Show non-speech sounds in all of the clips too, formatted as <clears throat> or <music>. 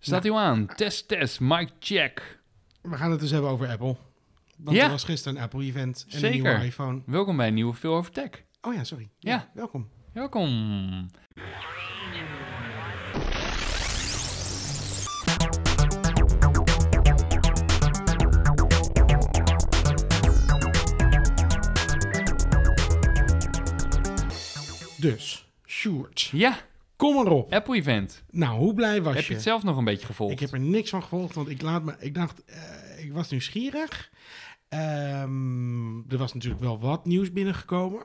Staat hij aan? Test, test, mic check. We gaan het dus hebben over Apple. Want Ja. er was gisteren een Apple-event en een nieuwe iPhone. Welkom bij een nieuwe Veel Over Tech. Oh ja, sorry. Ja. welkom. Welkom. Dus, Sjoerd, Ja, kom erop. Apple event. Nou, hoe blij was Heb je? je het zelf nog een beetje gevolgd? Ik heb er niks van gevolgd, want ik, laat me, ik dacht, eh, ik was nieuwsgierig. Ehm, er was natuurlijk wel wat nieuws binnengekomen.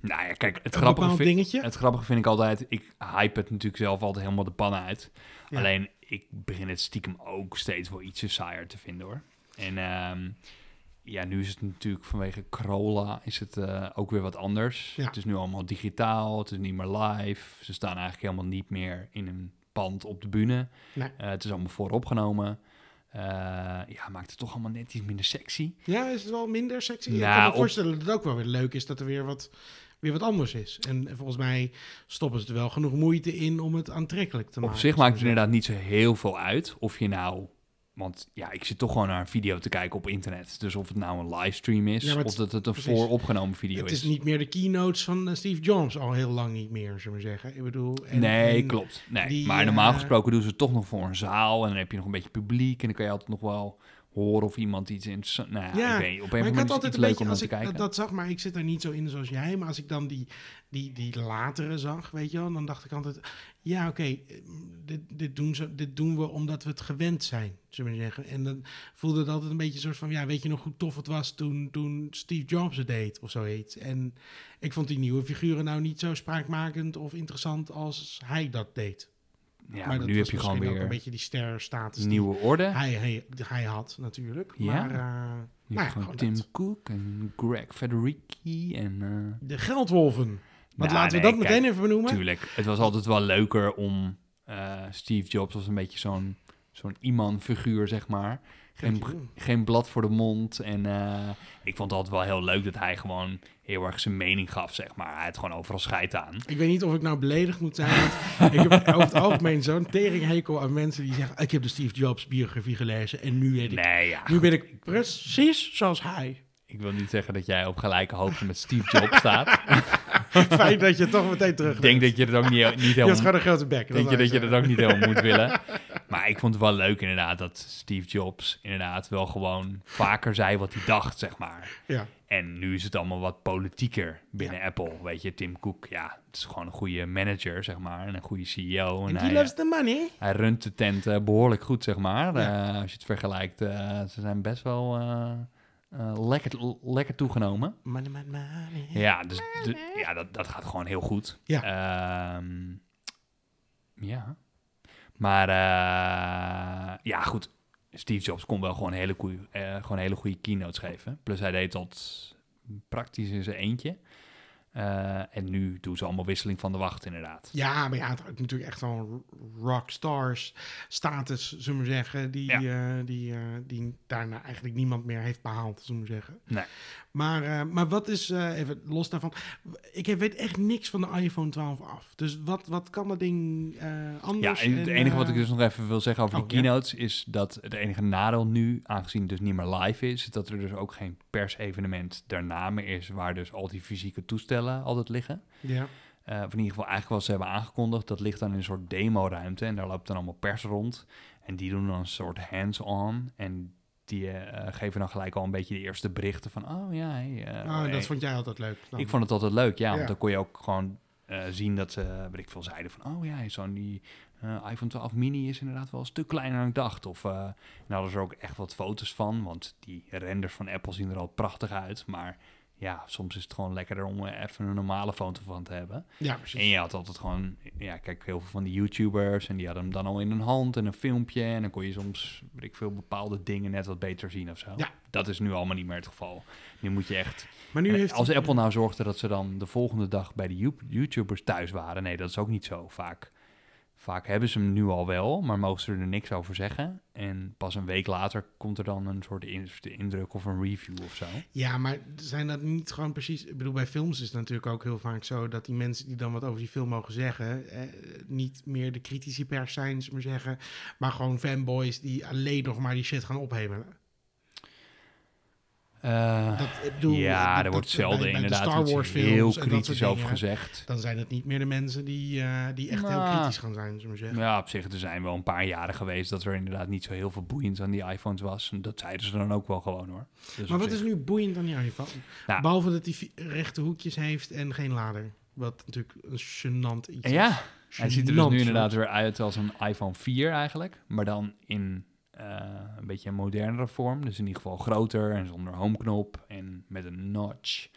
Nou ja, kijk, het Een grappige, vind, dingetje. het grappige vind ik altijd... Ik hype het natuurlijk zelf altijd helemaal de pan uit. Ja. Alleen, ik begin het stiekem ook steeds wel ietsje saaier te vinden, hoor. En ehm, ja, nu is het natuurlijk vanwege Corolla is het eh, ook weer wat anders. Ja. Het is nu allemaal digitaal, het is niet meer live. Ze staan eigenlijk helemaal niet meer in een pand op de bühne. Nee. Eh, het is allemaal vooropgenomen. Eh ja, maakt het toch allemaal net iets minder sexy. Ja, is het wel minder sexy? ik Nou, kan me op- voorstellen dat het ook wel weer leuk is dat er weer wat, weer wat anders is. En volgens mij stoppen ze er wel genoeg moeite in om het aantrekkelijk te maken. Op zich maakt het inderdaad niet zo heel veel uit of je nou... Want ja, ik zit toch gewoon naar een video te kijken op internet. Dus of het nou een livestream is Ja, of dat het een precies. vooropgenomen video zeggen. Het is. is niet meer de keynotes van eh, Steve Jobs, al heel lang niet meer, zullen we zeggen. Ik bedoel... en- nee, en- klopt. Nee. die, maar normaal eh, gesproken doen ze het toch nog voor een zaal. En dan heb je nog een beetje publiek. En dan kan je altijd nog wel horen of iemand iets interessant... Nou ja, ik weet. Op een ik moment altijd een leuk beetje, om als te ik kijken. dat, dat zag, maar ik zit er niet zo in zoals jij. Maar als ik dan die, die, die latere zag, weet je wel, dan dacht ik altijd... Ja, oké, dit, dit, doen ze, dit doen we omdat we het gewend zijn, zullen we zeggen. En dan voelde het altijd een beetje een soort van... Ja, weet je nog hoe tof het was toen, toen Steve Jobs het deed of zoiets. En ik vond die nieuwe figuren nou niet zo spraakmakend of interessant als hij dat deed. Ja, maar, maar dat nu heb je gewoon weer een beetje die die nieuwe orde. hij, hij, hij had natuurlijk. Ja. Maar... eh, nou ja, Tim dat. Cook en Greg Federici en... eh, De geldwolven. Want nou, laten we dat meteen even benoemen. Tuurlijk. Het was altijd wel leuker om... eh, Steve Jobs was een beetje zo'n zo'n iemand-figuur, zeg maar. Geen, geen blad voor de mond. En eh, ik vond het altijd wel heel leuk dat hij gewoon heel erg zijn mening gaf, zeg maar. Hij had gewoon overal scheid aan. Ik weet niet of ik nou beledigd moet zijn. Want ik heb <laughs> over het algemeen zo'n teringhekel aan mensen die zeggen... ik heb de Steve Jobs biografie gelezen en nu, weet ik, Nee, ja. nu ben ik precies zoals hij. Ik wil niet zeggen dat jij op gelijke hoogte met Steve Jobs staat. <laughs> Fijn dat je toch meteen terug ik denk dat je het ook niet, niet Je had helemaal... gewoon een grote bek. Denk je dat je dat dat ook niet helemaal moet willen? <laughs> Maar ik vond het wel leuk inderdaad dat Steve Jobs inderdaad wel gewoon vaker zei wat hij dacht, zeg maar. Ja, En nu is het allemaal wat politieker binnen Apple. Weet je, Tim Cook, ja, het is gewoon een goede manager, zeg maar. En een goede CEO. En hij, loves the money. hij runt de tent eh, behoorlijk goed, zeg maar. Ja. Eh, als je het vergelijkt, eh, ze zijn best wel eh, lekker, lekker toegenomen. Money, money, money. Ja, dus de- ja, dat, dat gaat gewoon heel goed. Ja. Ehm, ja. Maar eh, ja, goed. Steve Jobs kon wel gewoon hele goede, eh, gewoon hele goede keynotes geven. Plus hij deed dat praktisch in zijn eentje. Eh, en nu doen ze allemaal wisseling van de wacht, inderdaad. Ja, maar ja, het had natuurlijk echt wel rockstars status, zullen we zeggen, die, Ja. eh, die, eh, die daarna eigenlijk niemand meer heeft behaald, zullen we zeggen. Nee. Maar, eh, maar wat is, eh, even los daarvan, ik weet echt niks van de iPhone 12 af. Dus wat, wat kan dat ding Ja, anders? en het En, enige wat ik dus nog even wil zeggen over oh, die ja. keynotes... is dat het enige nadeel nu, aangezien het dus niet meer live is... dat er dus ook geen persevenement daarna meer is... waar dus al die fysieke toestellen altijd liggen. Ja, Eh, of in ieder geval eigenlijk wat ze hebben aangekondigd. Dat ligt dan in een soort demoruimte en daar loopt dan allemaal pers rond. En die doen dan een soort hands-on en die eh, geven dan gelijk al een beetje de eerste berichten van... Oh ja, hey, eh, oh, hey. dat vond jij altijd leuk. dan. ik vond het altijd leuk, ja. Ja. Want dan kon je ook gewoon eh, zien dat ze, weet ik veel, zeiden van... Oh ja, zo'n die iPhone 12 mini is inderdaad wel een stuk kleiner dan ik dacht. Of nou hadden ze er ook echt wat foto's van, want die renders van Apple zien er al prachtig uit. Maar ja, soms is het gewoon lekkerder om er even een normale foto van te hebben. Ja, precies. En je had altijd gewoon, ja, kijk, heel veel van die YouTubers en die hadden hem dan al in hun hand en een filmpje. En dan kon je soms, weet ik veel, bepaalde dingen net wat beter zien of zo. Ja. Dat is nu allemaal niet meer het geval. Nu moet je echt, maar nu heeft als Apple nou zorgde dat ze dan de volgende dag bij de You- YouTubers thuis waren. Nee, dat is ook niet zo vaak. Vaak hebben ze hem nu al wel, maar mogen ze er niks over zeggen. En pas een week later komt er dan een soort in- indruk of een review of zo. Ja, maar zijn dat niet gewoon precies... Ik bedoel, bij films is het natuurlijk ook heel vaak zo... dat die mensen die dan wat over die film mogen zeggen... Eh, niet meer de critici pers zijn, maar zeggen... maar gewoon fanboys die alleen nog maar die shit gaan ophemelen. Eh, Dat, ik bedoel, ja, dat- er wordt zelden bij- bij de inderdaad Star Wars films heel kritisch over gezegd. Dan zijn het niet meer de mensen die, eh, die echt heel Nou, kritisch gaan zijn, zullen we zeggen. Ja, op zich, er zijn wel een paar jaren geweest dat er inderdaad niet zo heel veel boeiend aan die iPhones was. En dat zeiden ze dan ook wel gewoon hoor. Dus Maar wat zich- is nu boeiend aan die iPhone? Nou. Behalve dat hij rechte hoekjes heeft en geen lader. Wat natuurlijk een gênant iets En ja, is. hij ziet er dus nu inderdaad weer uit als een iPhone 4 eigenlijk. Maar dan in een beetje een modernere vorm. Dus in ieder geval groter en zonder homeknop en met een notch.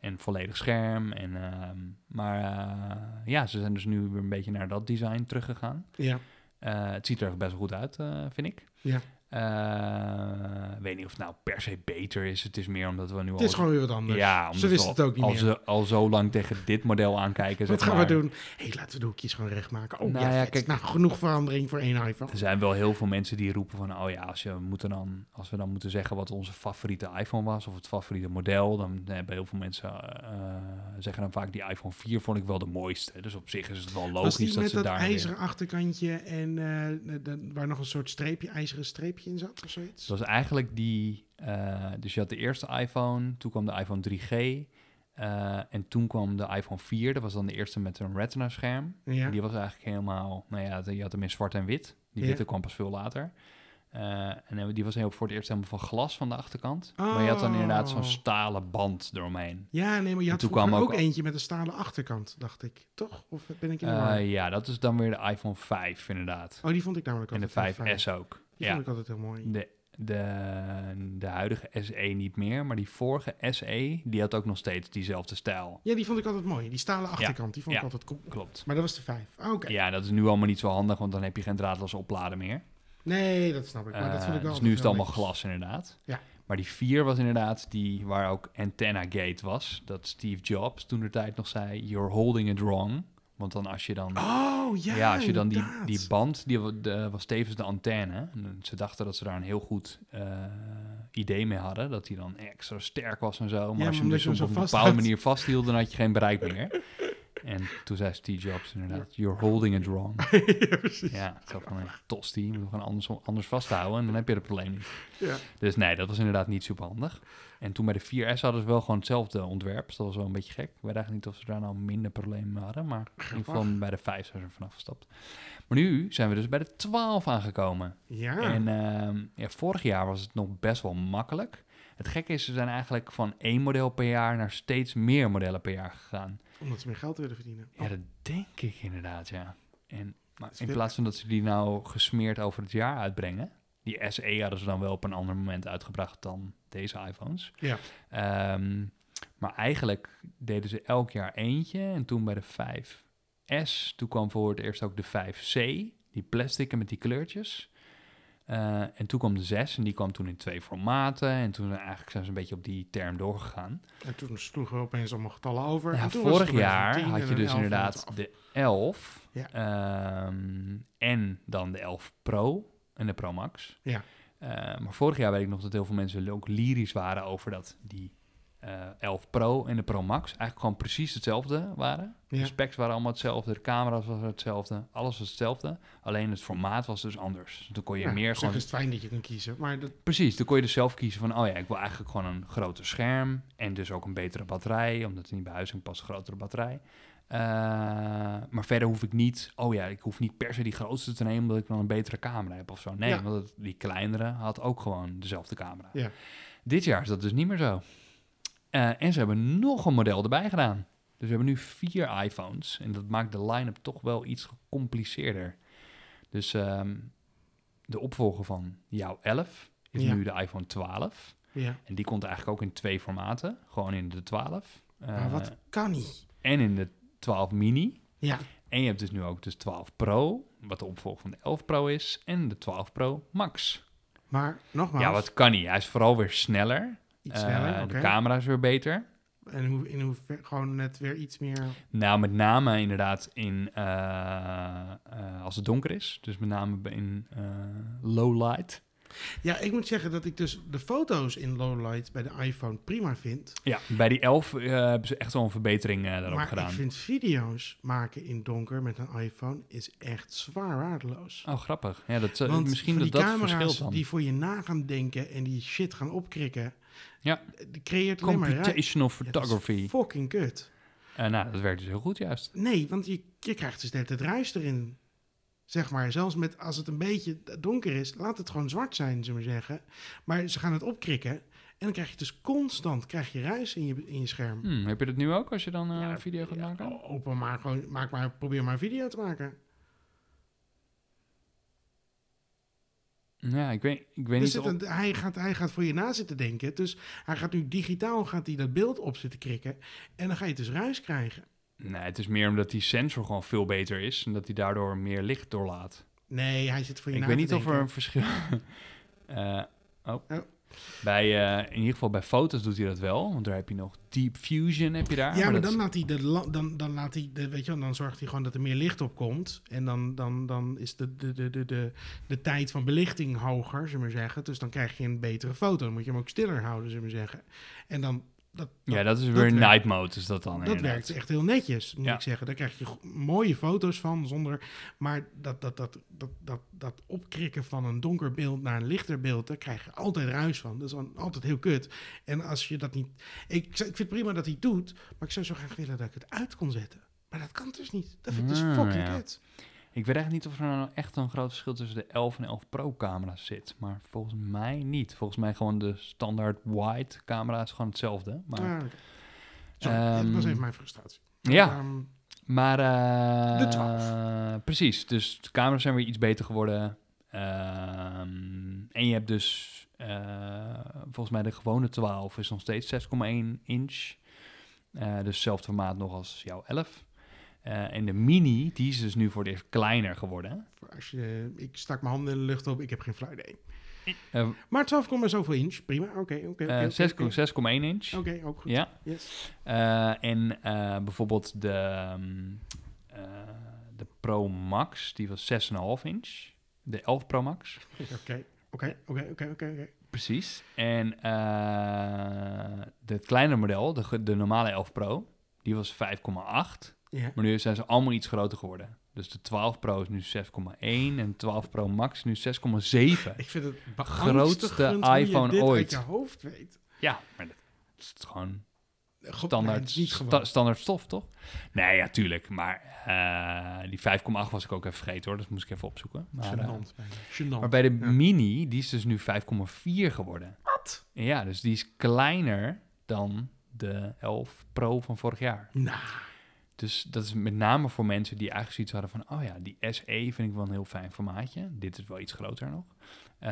En volledig scherm. En, ehm, maar eh, ja, ze zijn dus nu weer een beetje naar dat design teruggegaan. Ja, Eh, het ziet er best wel goed uit, eh, vind ik. Ja. Eh, Ik weet niet of het nou per se beter is. Het is meer omdat we nu het al... is gewoon weer wat anders. Ja, Ze wisten het ook niet al, meer. zo- al zo lang tegen dit model aankijken. Wat gaan maar. we doen? Hé, hey, laten we de hoekjes gewoon recht maken. Oh Nou ja, kijk- nou, genoeg verandering voor één iPhone. Er zijn wel heel veel mensen die roepen van, oh ja, als, je moeten dan, als we dan moeten zeggen wat onze favoriete iPhone was of het favoriete model, dan hebben heel veel mensen eh, zeggen dan vaak die iPhone 4 vond ik wel de mooiste. Dus op zich is het wel logisch dat met ze dat daar ijzeren achterkantje en eh, de- de- waar nog een soort streepje, ijzeren streepje in zat of zoiets? Het was eigenlijk die, eh, dus je had de eerste iPhone, toen kwam de iPhone 3G eh, en toen kwam de iPhone 4, dat was dan de eerste met een retina scherm. Ja. Die was eigenlijk helemaal, nou ja, je had hem in zwart en wit. Die Ja. witte kwam pas veel later. Eh, en die was heel voor het eerst helemaal van glas van de achterkant. Maar je had dan inderdaad zo'n Oh. stalen band eromheen. Ja, nee, maar je had toen kwam ook, ook- eentje met een stalen achterkant, dacht ik. Toch? Of ben ik in de? Eh, ja, dat is dan weer de iPhone 5 inderdaad. Oh, die vond ik namelijk En de altijd heel 5S fijn. ook. Die Ja, vond ik altijd heel mooi. de, de, de huidige SE niet meer, maar die vorige SE, die had ook nog steeds diezelfde stijl. Ja, die vond ik altijd mooi. Die stalen achterkant, die vond ik altijd cool. Klopt. Maar dat was de 5. Ah, Oké. Ja, dat is nu allemaal niet zo handig, want dan heb je geen draadloos opladen meer. Nee, dat snap ik. Maar dat Eh, ik wel dus nu is het allemaal glas inderdaad. Ja. Maar die 4 was inderdaad die waar ook Antenna Gate was. Dat Steve Jobs toen de tijd nog zei, you're holding it wrong. Want dan als je dan... Oh, ja, Ja, als je dan die, die band, die de, was tevens de antenne. En ze dachten dat ze daar een heel goed eh, idee mee hadden. Dat die dan extra sterk was en zo. Maar als je hem dus op een bepaalde had. manier vasthield, dan had je geen bereik meer. <laughs> En toen zei Steve Jobs inderdaad, you're holding it wrong. <laughs> ja, precies. Ja, zo van, een tosti, je moet gewoon anders, anders vasthouden en dan heb je het probleem niet. Ja. Dus nee, dat was inderdaad niet super handig. En toen bij de 4S hadden ze wel gewoon hetzelfde ontwerp. Dus dat was wel een beetje gek. Ik weet eigenlijk niet of ze daar nou minder problemen hadden. Maar in ieder geval bij de 5 zijn ze er vanaf gestapt. Maar nu zijn we dus bij de 12 aangekomen. Ja. En ehm, ja, vorig jaar was het nog best wel makkelijk. Het gekke is, ze zijn eigenlijk van één model per jaar naar steeds meer modellen per jaar gegaan. Omdat ze meer geld willen verdienen. Ja, dat denk ik inderdaad, ja. En, maar in plaats van dat ze die nou gesmeerd over het jaar uitbrengen... Die SE hadden ze dan wel op een ander moment uitgebracht dan deze iPhones. Ja. Ehm, maar eigenlijk deden ze elk jaar eentje. En toen bij de 5S, toen kwam voor het eerst ook de 5C. Die plastic met die kleurtjes. Eh, en toen kwam de 6 en die kwam toen in twee formaten. En toen zijn eigenlijk zijn ze een beetje op die term doorgegaan. En toen sloegen we opeens allemaal getallen over. Ja, en toen was vorig jaar 10 had je dus 11 en inderdaad een 12. de 11 Ja. ehm, en dan de 11 Pro en de Pro Max. Ja. Eh, maar vorig jaar weet ik nog dat heel veel mensen ook lyrisch waren over dat die eh 11 Pro en de Pro Max eigenlijk gewoon precies hetzelfde waren. Ja. De specs waren allemaal hetzelfde, de camera's waren hetzelfde, alles was hetzelfde. Alleen het formaat was dus anders. Dus toen kon je Ja, meer gewoon is het fijn dat je kan kiezen. Maar dat, Precies, dan kon je dus zelf kiezen van, oh ja, ik wil eigenlijk gewoon een groter scherm en dus ook een betere batterij, omdat het niet bij huis past, een grotere batterij. Eh, maar verder hoef ik niet, oh ja, ik hoef niet per se die grootste te nemen, omdat ik dan een betere camera heb of zo. Nee, Ja. want die kleinere had ook gewoon dezelfde camera. Ja. Dit jaar is dat dus niet meer zo. Eh, en ze hebben nog een model erbij gedaan. Dus we hebben nu vier iPhones en dat maakt de line-up toch wel iets gecompliceerder. Dus ehm, de opvolger van jouw 11 is Ja. nu de iPhone 12. ja. En die komt eigenlijk ook in twee formaten. Gewoon in de 12. maar eh, wat kan niet? En in de 12 mini. Ja. En je hebt dus nu ook dus 12 Pro, wat de opvolger van de 11 Pro is. En de 12 Pro Max. Maar nogmaals, Ja, wat kan hij? Hij is vooral weer sneller. Iets Eh, sneller. oké. De camera is weer beter. En hoe, in hoe gewoon net weer iets meer... Nou, met name inderdaad in, eh, eh, als het donker is. Dus met name in eh, low light. Ja, ik moet zeggen dat ik dus de foto's in lowlight bij de iPhone prima vind. Ja, bij die 11 eh, hebben ze echt wel een verbetering eh, daarop maar gedaan. ik vind video's maken in donker met een iPhone is echt zwaar waardeloos. Oh, grappig. Ja, dat, eh, Want misschien dat die dat camera's verschilt dan. die voor je na gaan denken en die shit gaan opkrikken, Ja. die creëert alleen maar... ruis. Computational Ja, dat is photography. fucking kut. Eh, nou, dat werkt dus heel goed juist. Nee, want je, je krijgt dus de hele tijd ruis erin. Zeg maar, zelfs met als het een beetje donker is, laat het gewoon zwart zijn, zullen we zeggen. Maar ze gaan het opkrikken en dan krijg je dus constant krijg je ruis in je, in je scherm. Hm, heb je dat nu ook als je dan Ja, een video gaat maken? Open maar gewoon, maak maar, probeer maar een video te maken. Ja, ik weet, ik weet niet of... hij, gaat, hij gaat voor je na zitten denken. Dus hij gaat nu digitaal gaat hij dat beeld op zitten krikken. En dan ga je dus ruis krijgen. Nee, het is meer omdat die sensor gewoon veel beter is. En dat hij daardoor meer licht doorlaat. Nee, hij zit voor je Ik na weet te niet of er een verschil... <laughs> Eh, oh. Oh. Bij, eh, in ieder geval bij foto's doet hij dat wel. Want daar heb je nog Deep Fusion heb je daar. Ja, maar dan laat hij de, dan, dan laat hij de, weet je wel, dan zorgt hij gewoon dat er meer licht op komt. En dan, dan, dan is de, de, de, de, de, de tijd van belichting hoger, zullen we zeggen. Dus dan krijg je een betere foto. Dan moet je hem ook stiller houden, zullen we zeggen. En dan, dat, Ja, dat is weer night mode, is dat dan dat inderdaad. werkt echt heel netjes, moet Ja. ik zeggen. Daar krijg je mooie foto's van, zonder... Maar dat, dat, dat, dat, dat, dat opkrikken van een donker beeld naar een lichter beeld... daar krijg je altijd ruis van. Dat is dan altijd heel kut. En als je dat niet... Ik, ik vind het prima dat hij het doet, maar ik zou zo graag willen dat ik het uit kon zetten. Maar dat kan dus niet. Dat vind ik dus Ah, fucking ja. kut. Ik weet echt niet of er nou echt een groot verschil tussen de 11 en 11 Pro camera's zit. Maar volgens mij niet. Volgens mij gewoon de standaard wide camera is gewoon hetzelfde. Maar, Ah. Sorry, het was Ehm, even mijn frustratie. ja. Ehm, maar eh, De 12. precies. Dus de camera's zijn weer iets beter geworden. Ehm, en je hebt dus eh, volgens mij de gewone 12 is nog steeds 6,1 inch. Eh, dus hetzelfde formaat nog als jouw 11. Eh, en de mini, die is dus nu voor eerst kleiner geworden. als je, ik stak mijn handen in de lucht op, ik heb geen flauw idee. Eh, Maar 12, zoveel inch, prima. Oké, oké, 6 oké. 6,1 inch. Oké, ook goed. Ja. Yes. Eh, en eh, bijvoorbeeld de, eh, de Pro Max, die was 6,5 inch. De 11 Pro Max. <laughs> Oké, oké, oké, oké, oké. oké. Precies. En het kleinere model, de, de normale 11 Pro, die was 5,8. Ja. Maar nu zijn ze allemaal iets groter geworden. Dus de 12 Pro is nu 6,1 en de 12 Pro Max is nu 6,7. Ik vind het Grootste iPhone dit ooit. uit je hoofd weet. Ja, maar dat is gewoon nee, standaard, niet sta- standaard stof, toch? Nee, ja, tuurlijk. Maar eh, die 5,8 was ik ook even vergeten, hoor. Dat moest ik even opzoeken. Maar, eh, maar bij de Ja. Mini, die is dus nu 5,4 geworden. Wat? Ja, dus die is kleiner dan de 11 Pro van vorig jaar. Nou, Dus dat is met name voor mensen die eigenlijk zoiets hadden van... oh ja, die SE vind ik wel een heel fijn formaatje. Dit is wel iets groter nog. Eh,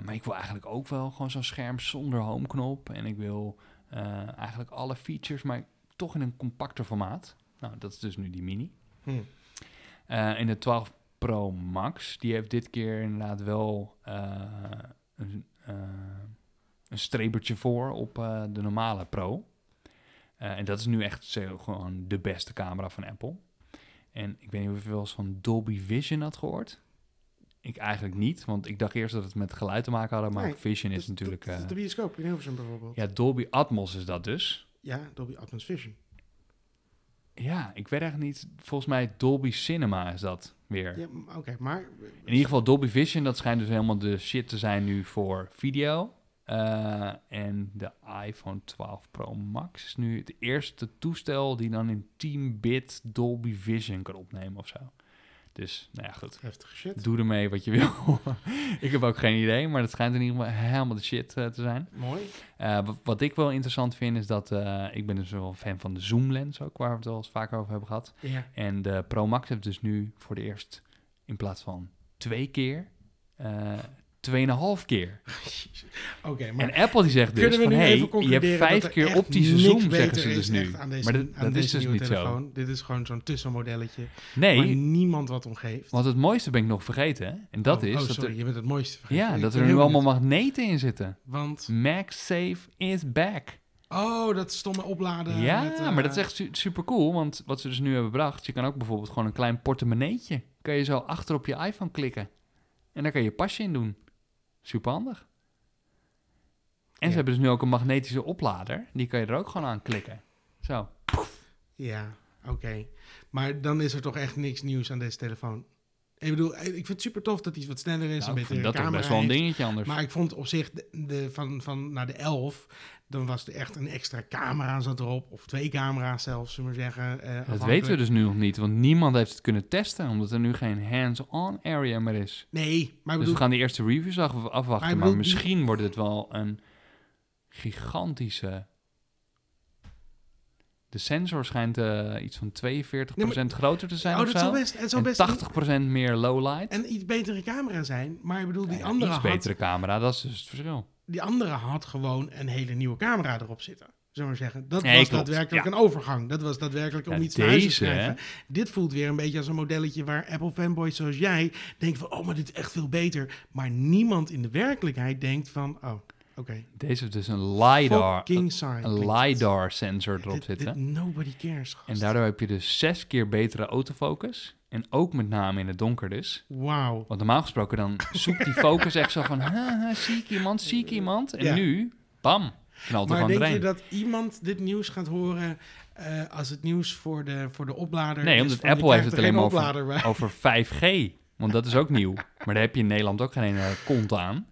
maar ik wil eigenlijk ook wel gewoon zo'n scherm zonder homeknop. En ik wil eh, eigenlijk alle features, maar toch in een compacter formaat. Nou, dat is dus nu die mini. hm. Eh en de 12 Pro Max, die heeft dit keer inderdaad wel een, een strebertje voor op de normale Pro. Eh, en dat is nu echt zo gewoon de beste camera van Apple. En ik weet niet of je wel eens van Dolby Vision had gehoord. Ik eigenlijk niet, want ik dacht eerst dat het met geluid te maken had, maar Nee, Vision is Dat- natuurlijk... dat is eh, de bioscoop in Hilversum bijvoorbeeld. Ja, ja, Dolby Atmos is dat dus. Dolby Atmos Vision. Ja, ik weet eigenlijk niet. Volgens mij Dolby Cinema is dat weer. Ja, oké, maar... In ieder geval Dolby Vision, dat schijnt dus helemaal de shit te zijn nu voor video. Eh, en de iPhone 12 Pro Max is nu het eerste toestel die dan in 10-bit Dolby Vision kan opnemen of zo. Dus, nou ja, goed. Heftige shit. Doe ermee wat je wil. <laughs> ik heb ook geen idee, maar dat schijnt in ieder geval helemaal de shit eh, te zijn. Mooi. Eh, wat, ik wel interessant vind, is dat ik ben dus wel fan van de zoom lens ook, waar we het wel eens vaker over hebben gehad. Ja. En de Pro Max heeft dus nu voor de eerst in plaats van twee keer, eh tweeënhalf keer. <laughs> Oké, maar... en Apple die zegt dus van, hey, je hebt vijf er keer optische zoom, zeggen ze dus nu. deze, maar dat, is dus niet telefoon. Dit is gewoon zo'n tussenmodelletje waar Nee, niemand wat om geeft. want het mooiste ben ik nog vergeten. hè. En dat oh, is oh, dat sorry, er, je bent het mooiste vergeten. ja, Ik dat er nu allemaal benieuwd. magneten in zitten. Want, MagSafe is back. Oh, dat stomme opladen. ja, met, eh, maar dat is echt su- super cool. Want wat ze dus nu hebben bedacht, je kan ook bijvoorbeeld gewoon een klein portemonneetje. Kan je zo achter op je iPhone klikken. En daar kan je pasje in doen. Super handig. En Ja. ze hebben dus nu ook een magnetische oplader. Die kan je er ook gewoon aan klikken. Zo. Ja, oké. Maar dan is er toch echt niks nieuws aan deze telefoon. Ik bedoel, ik vind het super tof dat hij wat sneller is. Nou, een betere dat camera best wel een dingetje anders. Maar ik vond op zich de, de- van, van naar de 11, dan was er echt een extra camera zat erop. Of twee camera's zelfs, zullen we zeggen. eh, dat weten we dus nu nog niet. Want niemand heeft het kunnen testen. Omdat er nu geen hands-on area meer is. Nee, maar ik Dus bedoel, we gaan die eerste reviews afwachten. Maar, bedoel, misschien wordt het wel een gigantische... De sensor schijnt eh, iets van 42% groter te zijn oh, dat zou best, het zou best en 80% meer lowlight. een iets betere camera zijn. Maar ik bedoel, die, Ja, andere iets had, betere camera, dat is dus het verschil. die andere had gewoon een hele nieuwe camera erop zitten. Zullen we zeggen. Dat Nee, was klopt, daadwerkelijk ja. een overgang. Dat was daadwerkelijk om iets naar huis te deze, schrijven. Dit voelt weer een beetje als een modelletje waar Apple fanboys zoals jij denken van... oh, maar dit is echt veel beter. Maar niemand in de werkelijkheid denkt van... oh, Deze heeft dus een LiDAR, een. LiDAR sensor erop zitten. nobody cares, gast. En daardoor heb je dus zes keer betere autofocus. En ook met name in het donker dus. Wauw. Want normaal gesproken dan zoekt die focus echt zo van... <laughs> "Ha, ha, zie ik iemand, zie ik iemand? En Ja. nu, bam, knalt er Maar denk je dat iemand dit nieuws gaat horen eh, als het nieuws voor de, voor de oplader Nee, omdat van, Apple heeft het alleen maar over, over 5G. Want dat is ook nieuw. Maar daar heb je in Nederland ook geen ene kont aan.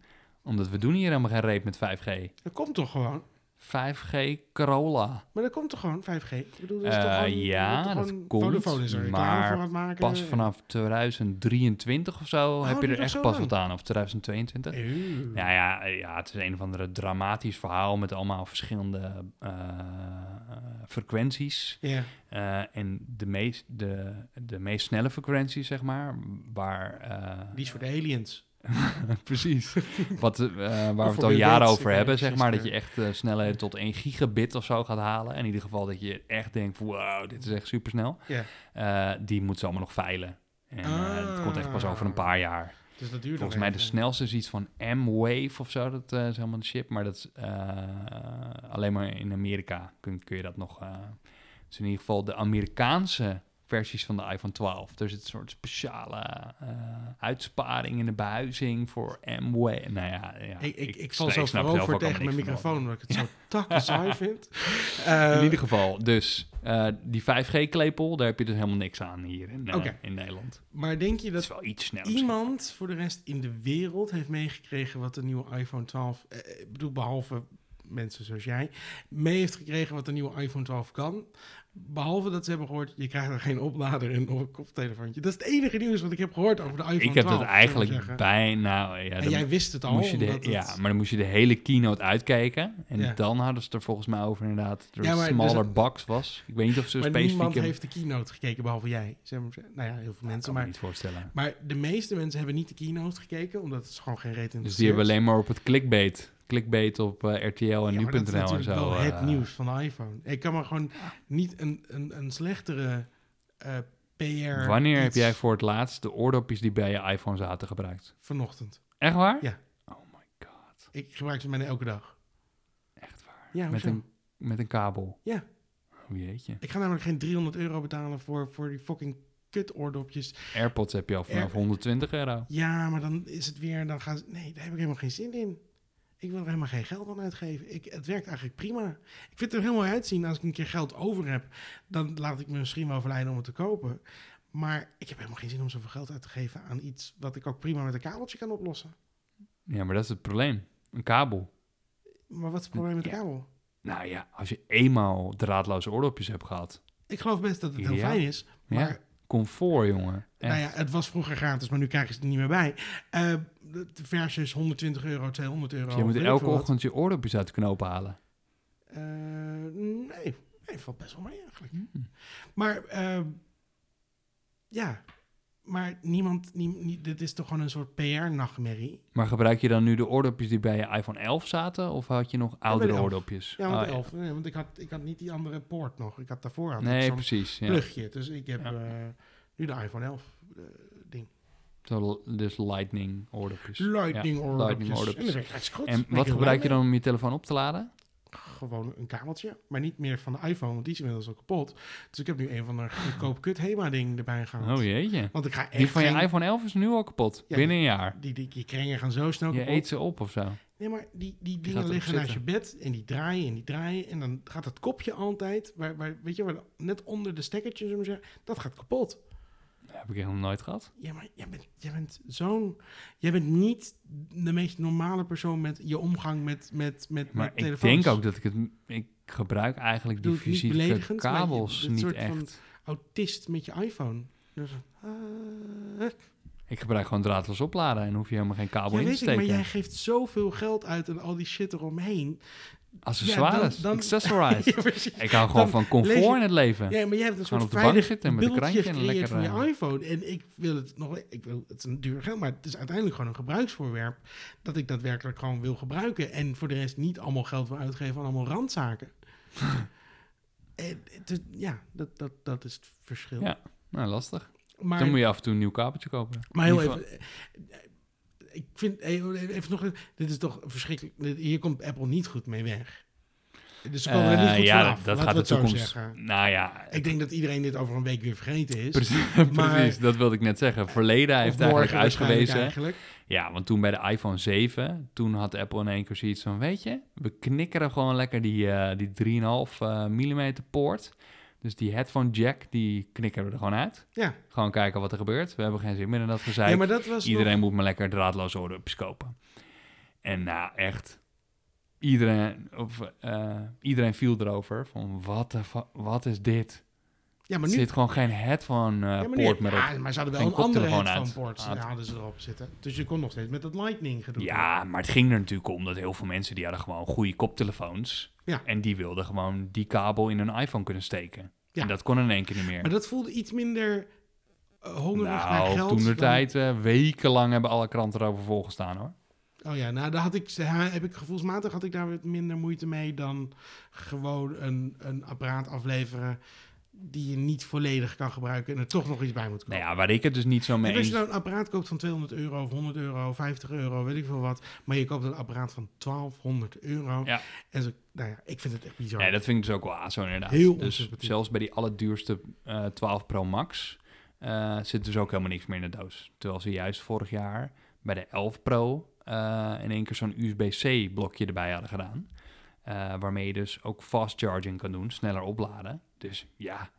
Omdat we doen hier helemaal geen reet met 5G. Dat komt toch gewoon? 5G Corolla. Maar dat komt toch gewoon, 5G? Ik bedoel, dat is toch Eh, gewoon, ja, toch dat komt, Vodafone is er reclame maar maken. Pas vanaf 2023 of zo heb je er echt pas wat aan. Of 2022. Eeuw. Ja, ja, ja, het is een of andere dramatisch verhaal met allemaal verschillende eh, frequenties. Ja. Eh, en de meest, de, de meest snelle frequentie, zeg maar, waar... Die is voor de aliens. <laughs> Precies. Wat, eh, waar we het al jaren over hebben, zeg maar. Dat je echt eh, snelheden tot 1 gigabit of zo gaat halen. In ieder geval dat je echt denkt, wow, dit is echt supersnel. Ja. Eh, die moet ze allemaal nog veilen. En eh, het komt echt pas over een paar jaar. Dus dat duurt Volgens mij de snelste is iets van M-Wave of zo. Dat is helemaal de chip. Maar dat is alleen maar in Amerika kun, kun je dat nog... dus in ieder geval de Amerikaanse versies van de iPhone 12. Er zit een soort speciale eh, uitsparing in de behuizing voor M-Wave. Nou ja, ja Ik, ik, ik, val zelf voorover tegen mijn microfoon, omdat ik het zo <laughs> takken saai vind. <laughs> In Eh, ieder geval, dus eh, die 5G-klepel, daar heb je dus helemaal niks aan hier in, in Nederland. maar denk je Dat is wel iets sneller. iemand voor de rest in de wereld heeft meegekregen wat de nieuwe iPhone 12... eh, ik bedoel, behalve mensen zoals jij, mee heeft gekregen wat de nieuwe iPhone 12 kan. Behalve dat ze hebben gehoord, je krijgt er geen oplader in of een koptelefoontje. Dat is het enige nieuws wat ik heb gehoord over de iPhone 12. Ik heb dat eigenlijk bijna... Ja, En jij wist het al. moest je de, omdat het- Ja, maar dan moest je de hele keynote uitkijken. En Ja. dan hadden ze er volgens mij over inderdaad dat er Ja, een smaller dus- box was. Ik weet niet of ze Maar specifiek... niemand hebben- heeft de keynote gekeken, behalve jij. Zeg maar, nou ja, heel veel mensen. kan me Maar, niet voorstellen. maar de meeste mensen hebben niet de keynote gekeken, omdat het gewoon geen reet in Dus die hebben alleen maar op het clickbait. Clickbait op eh, RTL en Ja, maar nu.nl en zo. wel het eh, nieuws van de iPhone. Ik kan me gewoon niet een, een, een slechtere eh, PR... Wanneer heb jij voor het laatst de oordopjes die bij je iPhone zaten gebruikt? Vanochtend. Echt waar? Ja. Oh my god. Ik gebruik ze bijna elke dag. Echt waar. Ja, Met een, met een kabel. Ja. Oh jeetje. Ik ga namelijk geen 300 euro betalen voor, voor die fucking kut oordopjes. AirPods heb je al vanaf Air- 120 euro. Ja, maar dan is het weer... Dan gaan ze, nee, daar heb ik helemaal geen zin in. Ik wil er helemaal geen geld aan uitgeven. Ik, het werkt eigenlijk prima. Ik vind het er helemaal uitzien als ik een keer geld over heb. Dan laat ik me misschien wel verleiden om het te kopen. Maar ik heb helemaal geen zin om zoveel geld uit te geven aan iets wat ik ook prima met een kabeltje kan oplossen. Ja, maar dat is het probleem. Een kabel. Maar wat is het probleem met de Ja. kabel? Nou ja, als je eenmaal draadloze oordopjes hebt gehad. Ik geloof best dat het heel Ja. fijn is. Maar Ja, comfort, jongen. Echt. nou ja, het was vroeger gratis, maar nu krijgen ze het er niet meer bij. De de versus 120 euro, 200 euro. Dus je moet elke ochtend je oordopjes uit de knoop halen. Eh, nee, nee, valt best wel mee eigenlijk. Hmm. Maar eh, ja, maar niemand, nie, nie- dit is toch gewoon een soort PR-nachtmerrie. Maar gebruik je dan nu de oordopjes die bij je iPhone 11 zaten? Of had je nog oudere 11. oordopjes? Ja, want, Oh, 11, nee, want ik, had, ik had niet die andere poort nog. Ik had daarvoor ik Nee, zo'n precies. Ja. plugje. Dus ik heb eh, nu de iPhone 11 eh, ding. Zo, dus lightning oordopjes. Lightning oordopjes. lightning En oordopjes. wat gebruik je dan om je telefoon op te laden? Gewoon een kabeltje. Maar niet meer van de iPhone, want die is inmiddels al kapot. Dus ik heb nu een van de goedkoop kut HEMA ding erbij gehaald. Oh jeetje. Want ik ga echt Die van je geen- iPhone 11 is nu al kapot. Ja, binnen een jaar. Die, die, die kringen gaan zo snel Je kapot. eet ze op of zo. Nee, maar die, die dingen liggen naast je bed en die draaien en die draaien. En dan gaat het kopje altijd, waar, waar, weet je, waar net onder de stekkertjes, dat gaat kapot. Dat heb ik helemaal nooit gehad. Ja, maar jij bent, jij bent zo'n... Jij bent niet de meest normale persoon met je omgang met, met, met, Maar met ik denk ook dat ik het... Ik gebruik eigenlijk die fysieke je- kabels niet soort echt. van- Autist met je iPhone. Dus, ah, Ik gebruik gewoon draadloos opladen en hoef je helemaal geen kabel ja, in te weet ik, maar steken. jij geeft zoveel geld uit en al die shit eromheen. Accessoires, Ja, dan- dan- accessorize. <laughs> Ja, ik hou gewoon van comfort je- in het leven. Ja, maar jij hebt een Gewoon soort op de bank zitten met een krantje en lekker, van eh, je iPhone. En ik wil het nog... Ik wil, het is een duur geld, maar het is uiteindelijk gewoon een gebruiksvoorwerp... dat ik daadwerkelijk gewoon wil gebruiken. En voor de rest niet allemaal geld wil uitgeven aan allemaal randzaken. <laughs> en, is- ja, dat, dat, dat is het verschil. Ja. Nou, lastig. maar, Dan moet je af en toe een nieuw kabeltje kopen. maar heel even... Ik vind... Even nog... Dit is toch verschrikkelijk... Hier komt Apple niet goed mee weg. Dus komen er niet Eh, goed ja, vanaf. dat, laten gaat de toekomst. zeggen. Nou ja, Ik denk dat iedereen dit over een week weer vergeten is. precies, <laughs> Maar- precies, dat wilde ik net zeggen. Verleden heeft eigenlijk uitgewezen. Eigenlijk. Ja, want toen bij de iPhone 7, toen had Apple in één keer zoiets van, weet je, we knikkeren gewoon lekker die, eh die 3,5 eh mm poort. Dus die headphone jack, die knikkeren we er gewoon uit. Ja. Gewoon kijken wat er gebeurt. We hebben geen zin meer in dat gezeik. ja, maar dat was Iedereen nog- moet maar lekker draadloze oordopjes kopen. En nou, echt, iedereen, of, eh, iedereen viel erover van, wat, de wat is dit? Ja, maar Er nu... zit gewoon geen headphone eh ja, maar, poort meer op. ja, maar ze hadden wel een andere headphone poort. Ah, Ja, hadden ze erop zitten. Dus je kon nog steeds met dat lightning gedoe. Ja, maar het ging er natuurlijk om dat heel veel mensen die hadden gewoon goede koptelefoons. Ja. En die wilden gewoon die kabel in hun iPhone kunnen steken. Ja. En dat kon in één keer niet meer. Maar dat voelde iets minder eh, hongerig naar nou, geld. toen de dan- tijd, eh, wekenlang hebben alle kranten erover volgestaan hoor. Oh ja, nou daar had ik, heb ik gevoelsmatig had ik daar wat minder moeite mee dan gewoon een, een apparaat afleveren die je niet volledig kan gebruiken en er toch nog iets bij moet komen. Nou ja, waar ik het dus niet zo mee En als eens... je nou een apparaat koopt van 200 euro of 100 euro, 50 euro, weet ik veel wat. Maar je koopt een apparaat van 1200 euro. Ja. En zo, nou ja, ik vind het echt bizar. Nee, dat vind ik dus ook wel zo inderdaad. Heel dus zelfs bij die allerduurste eh 12 Pro Max eh, zit dus ook helemaal niks meer in de doos. Terwijl ze juist vorig jaar bij de 11 Pro eh, in één keer zo'n USB-C blokje erbij hadden gedaan. Eh, waarmee je dus ook fast charging kan doen, sneller opladen. Dus ja,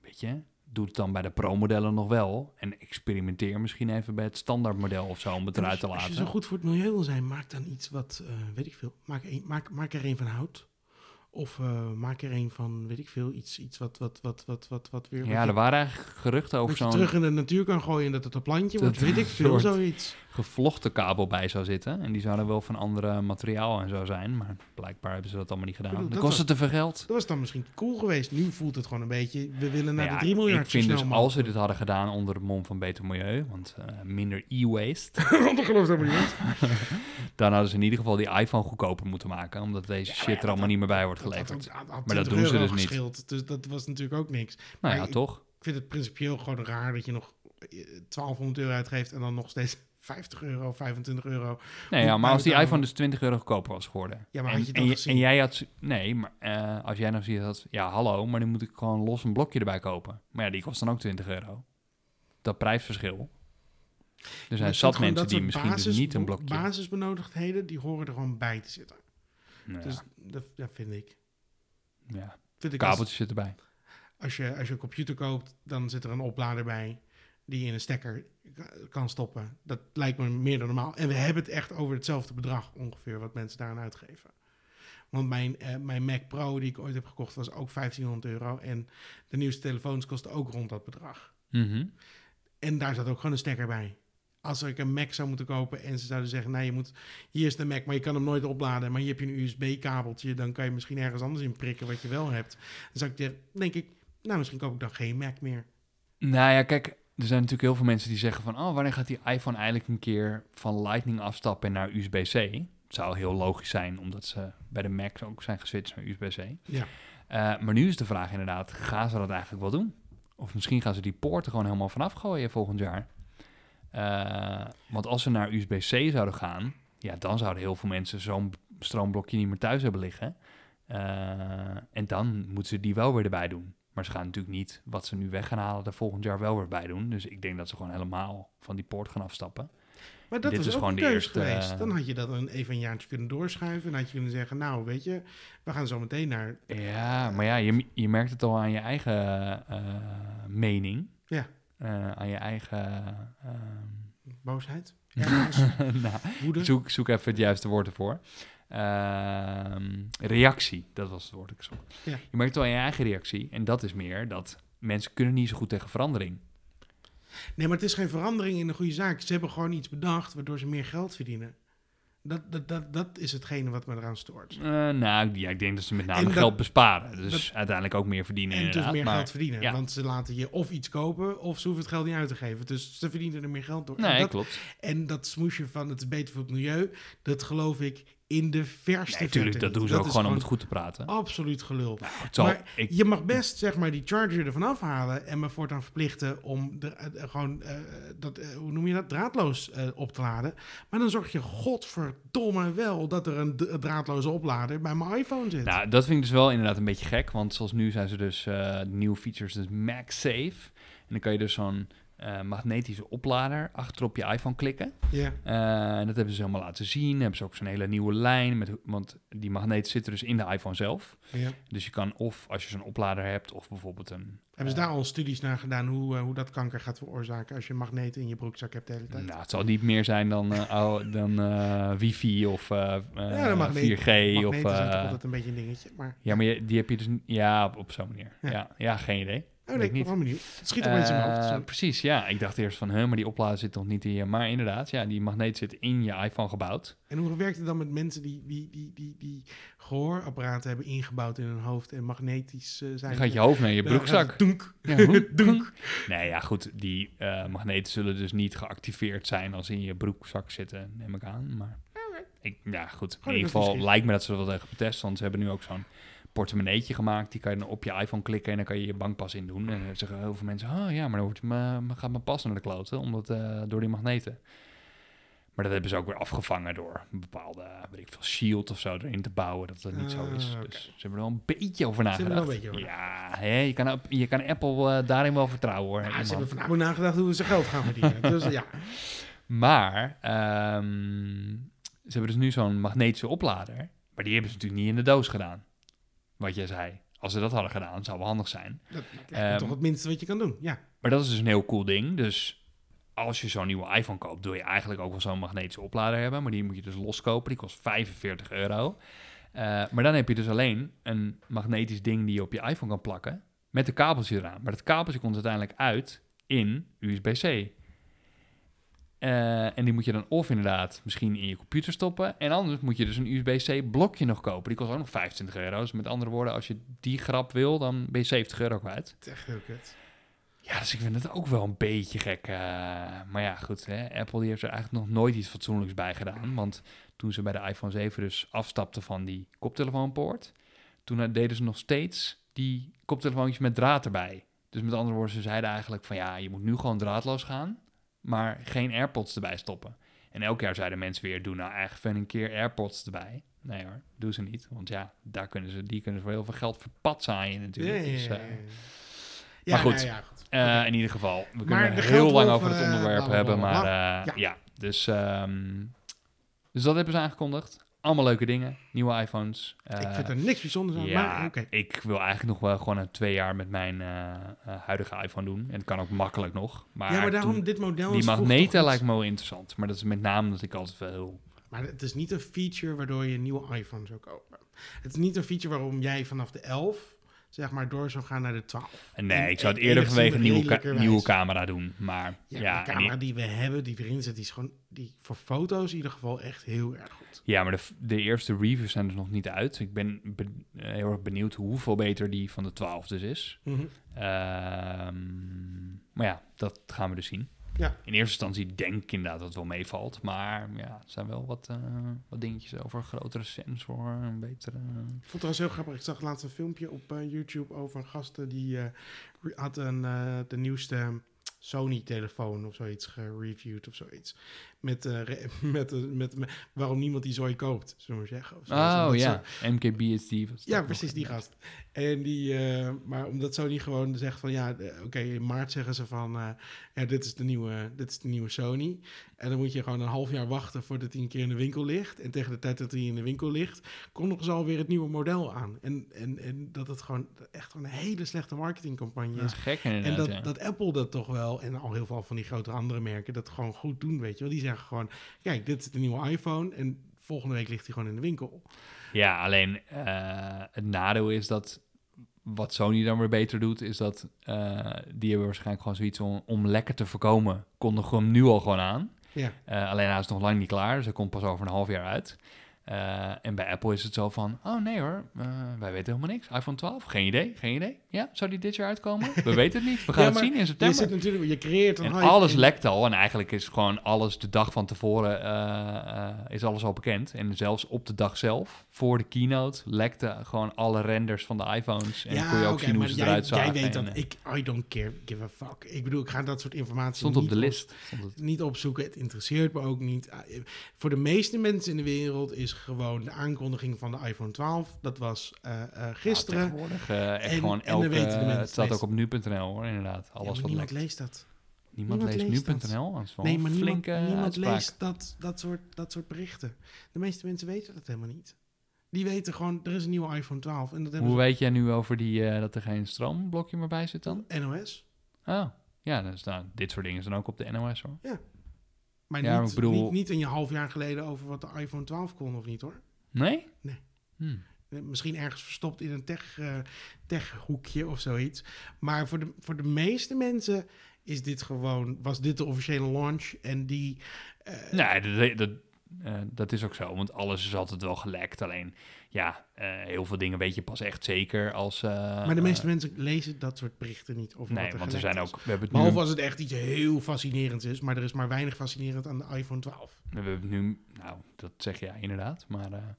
weet je, doe het dan bij de Pro-modellen nog wel. En experimenteer misschien even bij het standaardmodel of zo om het En eruit te laten. Als je zo goed voor het milieu wil zijn, maak dan iets wat, eh, weet ik veel. Maak, een, maak, maak er een van hout. Of eh, maak er een van, weet ik veel, iets, iets wat, wat, wat, wat, wat, wat weer... Ja, er waren eigenlijk geruchten over dat je zo'n terug in de natuur kan gooien en dat het een plantje Dat wordt, weet ik <laughs> veel, soort- zoiets. Gevlochten kabel bij zou zitten. En die zouden wel van andere materiaal en zo zijn. Maar blijkbaar hebben ze dat allemaal niet gedaan. bedoel, Dan dat kost het te veel geld. Dat was dan misschien cool geweest. Nu voelt het gewoon een beetje, we willen naar Nou de ja, 3 miljard ik vind dus als ze dit hadden gedaan onder het mom van beter milieu, want eh, minder e-waste, <laughs> dat gelooft helemaal niet. <laughs> dan hadden ze in ieder geval die iPhone goedkoper moeten maken, omdat deze ja, shit er allemaal dat- niet meer bij wordt Dat geleverd. Maar dat 20 doen ze dus niet. Dus dat was natuurlijk ook niks. nou maar ja, ik- toch? Ik vind het principieel gewoon raar dat je nog eh, 1200 euro uitgeeft en dan nog steeds 50 euro, 25 euro. Nee, ja, maar als die iPhone dus 20 euro goedkoper was geworden. Ja, maar en, had je dat gezien? en jij had... Nee, maar eh, als jij nou ziet dat... Ja, hallo, maar dan moet ik gewoon los een blokje erbij kopen. Maar ja, die kost dan ook 20 euro. Dat prijsverschil. Er zijn zat mensen die misschien dus niet een blokje... Basisbenodigdheden, die horen er gewoon bij te zitten. Nou Dus ja, dat, dat vind ik. ja, Vind ik kabeltjes zitten erbij. als, je, als je een computer koopt, dan zit er een oplader bij die je in een stekker ka- kan stoppen. Dat lijkt me meer dan normaal. En we hebben het echt over hetzelfde bedrag ongeveer wat mensen daaraan uitgeven. Want mijn, eh, mijn Mac Pro die ik ooit heb gekocht was ook 1500 euro. En de nieuwste telefoons kosten ook rond dat bedrag. Mhm. En daar zat ook gewoon een stekker bij. Als ik een Mac zou moeten kopen en ze zouden zeggen... nou, je moet, hier is de Mac, maar je kan hem nooit opladen... maar hier heb je een USB-kabeltje... dan kan je misschien ergens anders in prikken wat je wel hebt. Dan zou ik denk ik... nou, misschien koop ik dan geen Mac meer. Nou ja, kijk, er zijn natuurlijk heel veel mensen die zeggen van... oh, wanneer gaat die iPhone eigenlijk een keer van Lightning afstappen naar USB-C? Het zou heel logisch zijn, omdat ze bij de Mac ook zijn geswitcht naar USB-C. Ja. Eh, maar nu is de vraag inderdaad, gaan ze dat eigenlijk wel doen? Of misschien gaan ze die poorten gewoon helemaal vanaf gooien volgend jaar. Eh, want als ze naar USB-C zouden gaan... ja, dan zouden heel veel mensen zo'n stroomblokje niet meer thuis hebben liggen... Eh, en dan moeten ze die wel weer erbij doen. Maar ze gaan natuurlijk niet wat ze nu weg gaan halen, er volgend jaar wel weer bij doen. Dus ik denk dat ze gewoon helemaal van die poort gaan afstappen. Maar dat is gewoon de eerste, geweest. eh, Dan had je dat een, even een jaartje kunnen doorschuiven. En had je kunnen zeggen, nou weet je, we gaan zo meteen naar... Ja, maar ja, je, je merkt het al aan je eigen eh, mening. Ja. Eh, aan je eigen... ehm, Boosheid, <laughs> nou, woede. zoek, zoek even het juiste woord ervoor. Ehm, reactie, dat was het woord ik zocht. Ja. Je merkt wel je eigen reactie. En dat is meer dat mensen kunnen niet zo goed tegen verandering. Nee, maar het is geen verandering in de goede zaak. Ze hebben gewoon iets bedacht waardoor ze meer geld verdienen. Dat, dat, dat, dat is hetgene wat me eraan stoort. Eh, nou, ja, ik denk dat ze met name En dat- geld besparen. Dus dat- uiteindelijk ook meer verdienen En dus meer maar- geld verdienen. ja. Want ze laten je of iets kopen, of ze hoeven het geld niet uit te geven. Dus ze verdienen er meer geld door. en, Nee, dat, klopt. en dat smoesje van het is beter voor het milieu, dat geloof ik in de verste Nee, tuurlijk, verte dat doen ze ook gewoon om het goed te praten. Absoluut gelul. Het zal- maar ik, Je mag best zeg maar die charger ervan afhalen en me voortaan verplichten om de, eh, gewoon eh, dat, eh, hoe noem je dat, draadloos eh, op te laden. Maar dan zorg je godverdomme wel dat er een draadloze oplader bij mijn iPhone zit. nou, dat vind ik dus wel inderdaad een beetje gek. Want zoals nu zijn ze dus eh, nieuwe features, dus MagSafe. En dan kan je dus zo'n eh, magnetische oplader achter op je iPhone klikken. ja. Eh, en dat hebben ze helemaal laten zien. Hebben ze ook zo'n hele nieuwe lijn. Met, want die magneet zit dus in de iPhone zelf. ja. Dus je kan of als je zo'n oplader hebt, of bijvoorbeeld een. Hebben ze eh, daar al studies naar gedaan hoe, hoe dat kanker gaat veroorzaken als je magneten in je broekzak hebt de hele tijd? Nou, het zal niet meer zijn dan, oude- dan wifi of eh, Ja, de magneet- 4G. Magneten Of, zijn toch altijd een beetje een dingetje. Maar, ja, maar je- die heb je dus... Ja, op, op zo'n manier. Ja. Ja. Ja, geen idee. Oh nee, ik ben wel benieuwd. Het schiet opeens in mijn hoofd. Eh, precies, ja. Ik dacht eerst van, huh, maar die oplader zit nog niet in je... Maar inderdaad, ja, die magneet zit in je iPhone gebouwd. En hoe werkt het dan met mensen die, die, die, die, die gehoorapparaten hebben ingebouwd in hun hoofd en magnetisch eh, zijn? Dan gaat je hoofd naar je gaat broekzak. Doenk. Ja? <laughs> Doenk. Nee, ja, goed. Die eh, magneten zullen dus niet geactiveerd zijn als ze in je broekzak zitten, neem ik aan. Maar ik, ja, goed. In ieder geval lijkt me dat ze er wel tegen getest. Want ze hebben nu ook zo'n portemonneetje gemaakt. Die kan je dan op je iPhone klikken en dan kan je je bankpas in doen. En dan zeggen heel veel mensen, oh ja, maar dan wordt mijn, gaat mijn pas naar de kloten. Omdat, eh, door die magneten. Maar dat hebben ze ook weer afgevangen door een bepaalde, weet ik veel, shield of zo erin te bouwen. Dat dat niet zo is. Ah. Dus ze hebben er wel een beetje over nagedacht. beetje over ja, hè, je, kan, je kan Apple eh, daarin wel vertrouwen hoor. Ja, ze hebben vanavond nagedacht hoe ze geld gaan verdienen. <laughs> dus ja, Maar ehm, ze hebben dus nu zo'n magnetische oplader. Maar die hebben ze natuurlijk niet in de doos gedaan. Wat jij zei. Als ze dat hadden gedaan, zou wel handig zijn. dat lijkt me Ehm, toch het minste wat je kan doen. Ja, Maar dat is dus een heel cool ding. Dus als je zo'n nieuwe iPhone koopt, wil je eigenlijk ook wel zo'n magnetische oplader hebben. Maar die moet je dus loskopen. Die kost 45 euro. Eh, maar dan heb je dus alleen een magnetisch ding die je op je iPhone kan plakken. Met een kabeltje eraan. Maar dat kabeltje komt uiteindelijk uit in USB-C. Eh, en die moet je dan of inderdaad misschien in je computer stoppen. En anders moet je dus een USB-C blokje nog kopen. Die kost ook nog 25 euro. Dus met andere woorden, als je die grap wil, dan ben je 70 euro kwijt. het is echt heel kut. Ja, dus ik vind het ook wel een beetje gek. eh, maar ja, goed. Hè, Apple die heeft er eigenlijk nog nooit iets fatsoenlijks bij gedaan. Want toen ze bij de iPhone 7 dus afstapten van die koptelefoonpoort... toen deden ze nog steeds die koptelefoontjes met draad erbij. Dus met andere woorden, ze zeiden eigenlijk van... ja, je moet nu gewoon draadloos gaan, maar geen AirPods erbij stoppen. En elk jaar zeiden mensen weer... doe nou echt even een keer AirPods erbij. Nee hoor, doen ze niet. Want ja, daar kunnen ze, die kunnen ze voor heel veel geld verpatzaaien natuurlijk. Dus, eh, Ja, maar goed. nou eh. In ieder geval, we Maar kunnen er heel lang over het eh, onderwerp hebben, maar eh, Ja. ja. dus, ehm, dus dat hebben ze aangekondigd. Allemaal leuke dingen, nieuwe iPhones. ik Eh, vind er niks bijzonders aan, ja, maar ik wil eigenlijk nog wel gewoon een twee jaar met mijn eh, eh, huidige iPhone doen. En het kan ook makkelijk nog. Maar, Ja, maar daarom toen- dit model die magneten lijkt me wel interessant. Maar dat is met name dat ik altijd wel heel... Maar het is niet een feature waardoor je een nieuwe iPhone zou kopen. Het is niet een feature waarom jij vanaf de 11, zeg maar, door zou gaan naar de 12. Nee, En- ik zou het eerder vanwege een nieuwe, ka- nieuwe camera doen. Maar Ja, ja, de camera die we hebben, die erin zit, die is gewoon die voor foto's in ieder geval echt heel erg goed. Ja, maar de, de eerste reviews zijn dus nog niet uit. Ik ben be- eh, heel erg benieuwd hoeveel beter die van de 12 dus is. Ehm, maar ja, dat gaan we dus zien. Ja. In eerste instantie denk ik inderdaad dat het wel meevalt. Maar ja, er zijn wel wat, eh, wat dingetjes over een grotere sensor, een betere... Ik vond het trouwens heel grappig. Ik zag laatst een filmpje op eh, YouTube over een gasten die eh, re- had een, eh, de nieuwste Sony-telefoon of zoiets gereviewd of zoiets. Met, re- <laughs> met, met, met waarom niemand die zooi koopt, zullen we zeggen. Zo. Oh ja, ze- MKBHD. was ja, precies, nog. die gast. En die, eh, maar omdat Sony gewoon zegt van ja, oké, in maart zeggen ze van ja, dit is, de nieuwe, dit is de nieuwe Sony. En dan moet je gewoon een half jaar wachten voordat hij een keer in de winkel ligt. En tegen de tijd dat hij in de winkel ligt, kondigen ze alweer het nieuwe model aan. En, en, en dat het gewoon echt een hele slechte marketingcampagne Dat is. is gek En dat, ja. dat Apple dat toch wel, en al heel veel van die grote andere merken, dat gewoon goed doen, weet je wel. Die zeggen gewoon, kijk, dit is de nieuwe iPhone en volgende week ligt hij gewoon in de winkel. Ja, alleen eh, het nadeel is dat wat Sony dan weer beter doet, is dat eh, die hebben waarschijnlijk gewoon zoiets om, om lekker te voorkomen, kondigen hem nu al gewoon aan. Ja, Eh, alleen hij is nog lang niet klaar, dus hij komt pas over een half jaar uit. Eh, en bij Apple is het zo van, oh nee hoor, eh, wij weten helemaal niks. iPhone 12, geen idee, geen idee. Ja, zou die dit jaar uitkomen? <laughs> We weten het niet, we gaan Ja, het zien in je september. zit natuurlijk, je creëert een En hype alles lekt al. En eigenlijk is gewoon alles de dag van tevoren eh, is alles al bekend. En zelfs op de dag zelf, voor de keynote, lekte gewoon alle renders van de iPhones. En kon je ook zien hoe ze jij, eruit zagen. Jij weet en, dat ik, I don't care, give a fuck. Ik bedoel, ik ga dat soort informatie stond op niet de list. Stond het. niet opzoeken. Het interesseert me ook niet. Ah, Voor de meeste mensen in de wereld is gewoon de aankondiging van de iPhone 12. Dat was eh, eh, gisteren. Ja, tegenwoordig eh, echt En- gewoon elke... het staat ook op nu.nl hoor, inderdaad. Ja, Alles maar wat niemand lekt. leest dat. Niemand, niemand leest nu.nl. Nee, maar niemand, flinke niemand uitspraak. leest dat, dat, soort, dat soort berichten. De meeste mensen weten dat helemaal niet. Die weten gewoon, er is een nieuwe iPhone 12. En dat Hoe weet jij nu over die, dat er geen stroomblokje meer bij zit dan? NOS. Oh, ja, dan staan dit soort dingen zijn ook op de NOS hoor. Maar, Ja, niet, ik bedoel- niet, niet een half jaar geleden over wat de iPhone 12 kon of niet hoor. Nee? Nee. Hm. Eh, Misschien ergens verstopt in een tech, eh, techhoekje of zoiets. Maar voor de, voor de meeste mensen is dit gewoon, was dit de officiële launch. En die. eh, Nee, dat, dat, eh, dat is ook zo, want alles is altijd wel gelekt. Alleen, ja, eh, heel veel dingen weet je pas echt zeker als... eh, maar de meeste mensen lezen dat soort berichten niet. Over nee, er want er zijn is. ook... We hebben het Behalve nu, als het echt iets heel fascinerends is. Maar er is maar weinig fascinerend aan de iPhone 12. we hebben het nu... Nou, dat zeg je ja, inderdaad. Maar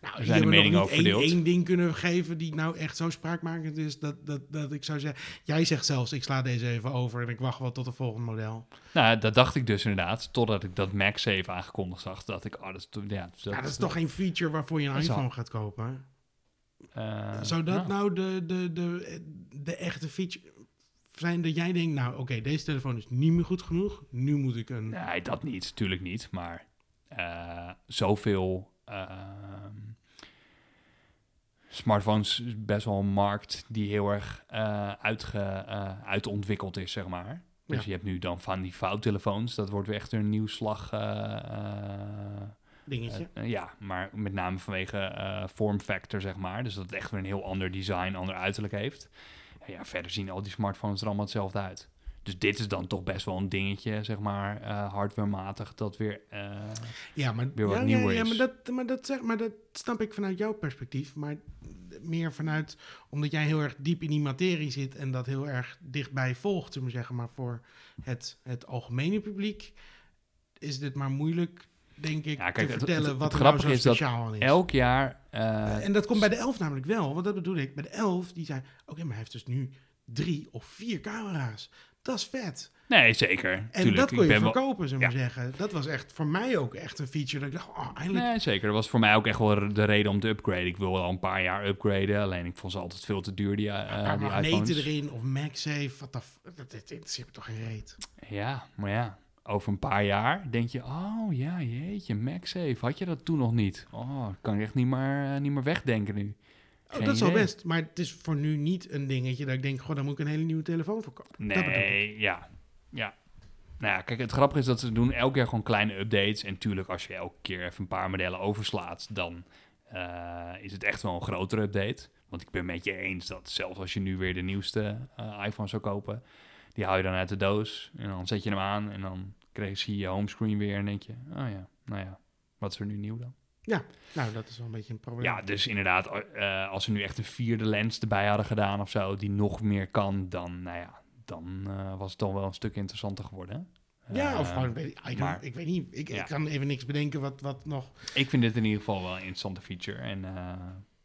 Nou, Er zijn de meningen nog over één, verdeeld. één ding kunnen geven die nou echt zo spraakmakend is. Dat, dat, dat ik zou zeggen. Jij zegt zelfs, ik sla deze even over en ik wacht wel tot het volgende model. nou, dat dacht ik dus inderdaad. Totdat ik dat MagSafe aangekondigd zag. Dat ik, oh, dat is, ja, dat, ja, dat is toch geen feature waarvoor je een iPhone al- gaat kopen? eh, Zou dat nou, nou de, de, de, de echte feature zijn dat jij denkt, nou oké, deze telefoon is niet meer goed genoeg. Nu moet ik een... Nee, dat niet, natuurlijk niet. Maar eh, zoveel ehm, smartphones is best wel een markt die heel erg eh, uitge, eh, uitontwikkeld is, zeg maar. Dus Ja. je hebt nu dan van die vouwtelefoons. Dat wordt weer echt een nieuw slag. eh, dingetje. ja, maar met name vanwege form factor, zeg maar. Dus dat het echt weer een heel ander design, ander uiterlijk heeft. En ja, verder zien al die smartphones er allemaal hetzelfde uit. Dus dit is dan toch best wel een dingetje, zeg maar, eh hardwarematig, dat weer... eh, ja, maar, weer wat ja, nieuwer ja, ja, is. maar, dat, maar, dat zeg, maar dat snap ik vanuit jouw perspectief. Maar meer vanuit, omdat jij heel erg diep in die materie zit en dat heel erg dichtbij volgt, zullen we zeggen. Maar voor het, het algemene publiek is dit maar moeilijk, denk ik, Ja, kijk, te vertellen het- wat het er nou zo grappige is dat speciaal is. elk jaar... eh, en dat komt bij de 11 namelijk wel, want dat bedoel ik. Bij de 11, die zei, oké, maar hij heeft dus nu drie of vier camera's. Dat is vet. nee, zeker. En Tuurlijk, dat kon je wel- verkopen, zullen we Ja. zeggen. Dat was echt voor mij ook echt een feature dat ik dacht, oh, eindelijk. Nee, zeker. Dat was voor mij ook echt wel de reden om te upgraden. Ik wil wel een paar jaar upgraden, alleen ik vond ze altijd veel te duur, die, eh, een paar die magneten erin of MagSafe. Wat f- dat, dat interesseert me toch geen reet. Ja, maar ja, over een paar jaar denk je, oh ja, jeetje, MagSafe, had je dat toen nog niet? Oh, kan ik echt niet meer, eh, niet meer wegdenken nu. Oh, dat is idee. best, maar het is voor nu niet een dingetje dat ik denk, goh, dan moet ik een hele nieuwe telefoon voor kopen. Dat bedoel ik. Nee, ja, ja. Nou ja, kijk, het grappige is dat ze doen elk jaar gewoon kleine updates. En tuurlijk, als je elke keer even een paar modellen overslaat, dan eh, is het echt wel een grotere update. Want ik ben met je eens dat zelfs als je nu weer de nieuwste eh, iPhone zou kopen, die haal je dan uit de doos en dan zet je hem aan en dan krijg je je homescreen weer en denk je, oh ja, nou ja, wat is er nu nieuw dan? Nou, dat is wel een beetje een probleem. Ja, dus inderdaad, eh, als ze nu echt een vierde lens erbij hadden gedaan of zo, die nog meer kan, dan, nou ja, dan eh, was het dan wel een stuk interessanter geworden. Ja, Eh, of gewoon, I don't- maar- ik weet niet, ik, Ja. ik kan even niks bedenken wat, wat nog... Ik vind dit in ieder geval wel een interessante feature. En eh,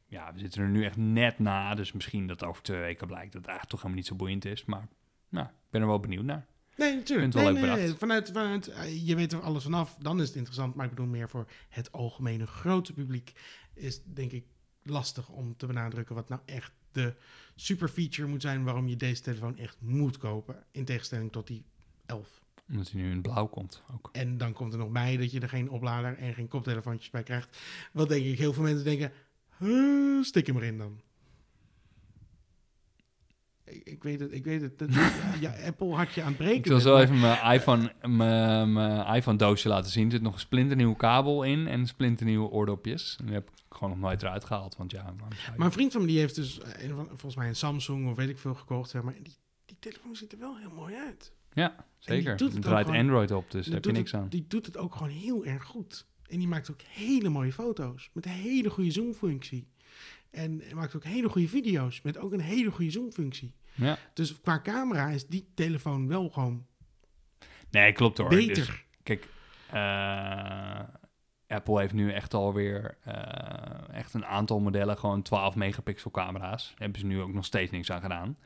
ja, we zitten er nu echt net na, dus misschien dat over twee weken blijkt dat het eigenlijk toch helemaal niet zo boeiend is. Maar nou, ik ben er wel benieuwd naar. Nee, natuurlijk. Nee, nee, nee. Vanuit, vanuit, eh, je weet er alles vanaf, dan is het interessant. Maar ik bedoel meer voor het algemene grote publiek is denk ik lastig om te benadrukken wat nou echt de super feature moet zijn waarom je deze telefoon echt moet kopen. In tegenstelling tot die 11. Omdat hij nu in blauw komt ook. En dan komt er nog bij dat je er geen oplader en geen koptelefoontjes bij krijgt. Wat denk ik, heel veel mensen denken, "Huh, stik hem erin dan. Ik, ik weet het, ik weet het. Dat- ja, <laughs> Apple had je aan het breken. Ik zal net, zo maar- even mijn iPhone, mijn, mijn iPhone doosje laten zien. Er zit nog een splinternieuwe kabel in en splinternieuwe oordopjes. En die heb ik gewoon nog nooit eruit gehaald, want ja... Maar een vriend van me die heeft dus eh, volgens mij een Samsung of weet ik veel gekocht. Zeg maar. Die, die telefoon ziet er wel heel mooi uit. Ja, zeker. doet het draait gewoon- Android op, dus Die daar heb je niks het- aan. Die doet het ook gewoon heel erg goed. En die maakt ook hele mooie foto's. Met een hele goede zoomfunctie. En maakt ook hele goede video's. Met ook een hele goede zoomfunctie. Ja. Dus qua camera is die telefoon wel gewoon Nee, klopt hoor. beter. Dus, kijk, eh, Apple heeft nu echt alweer eh echt een aantal modellen, gewoon 12 megapixel camera's. Daar hebben ze nu ook nog steeds niks aan gedaan.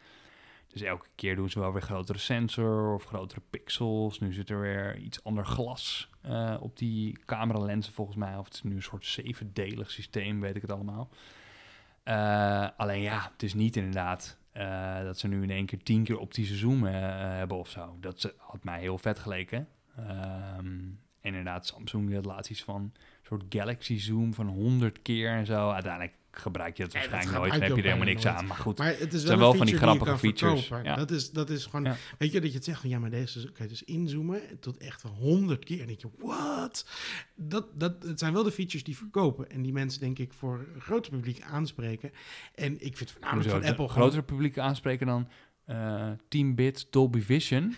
Dus elke keer doen ze wel weer grotere sensor of grotere pixels. Nu zit er weer iets ander glas eh, op die cameralenzen volgens mij. Of het is nu een soort zevendelig systeem, weet ik het allemaal. Alleen ja, het is niet inderdaad eh, dat ze nu in één keer tien keer optische zoom eh, hebben of zo. Dat ze- had mij heel vet geleken. En inderdaad, Samsung had laatst iets van een soort Galaxy zoom van 100 keer en zo. Uiteindelijk gebruik je dat Ja, dat waarschijnlijk nooit. heb je er helemaal niks aan. Maar goed, Maar het is zijn wel, wel een van die grappige features, ja. Dat, is, dat is gewoon... Ja. Weet je, dat je het zegt van... Ja, maar deze kan je dus inzoomen tot echt wel honderd keer. En denk je, wat? Dat, dat, het zijn wel de features die verkopen. En die mensen, denk ik, voor een groot publiek aanspreken. En ik vind het voornamelijk Hoezo? van Apple Het gewoon... grotere publiek aanspreken dan eh 10 bit Dolby Vision.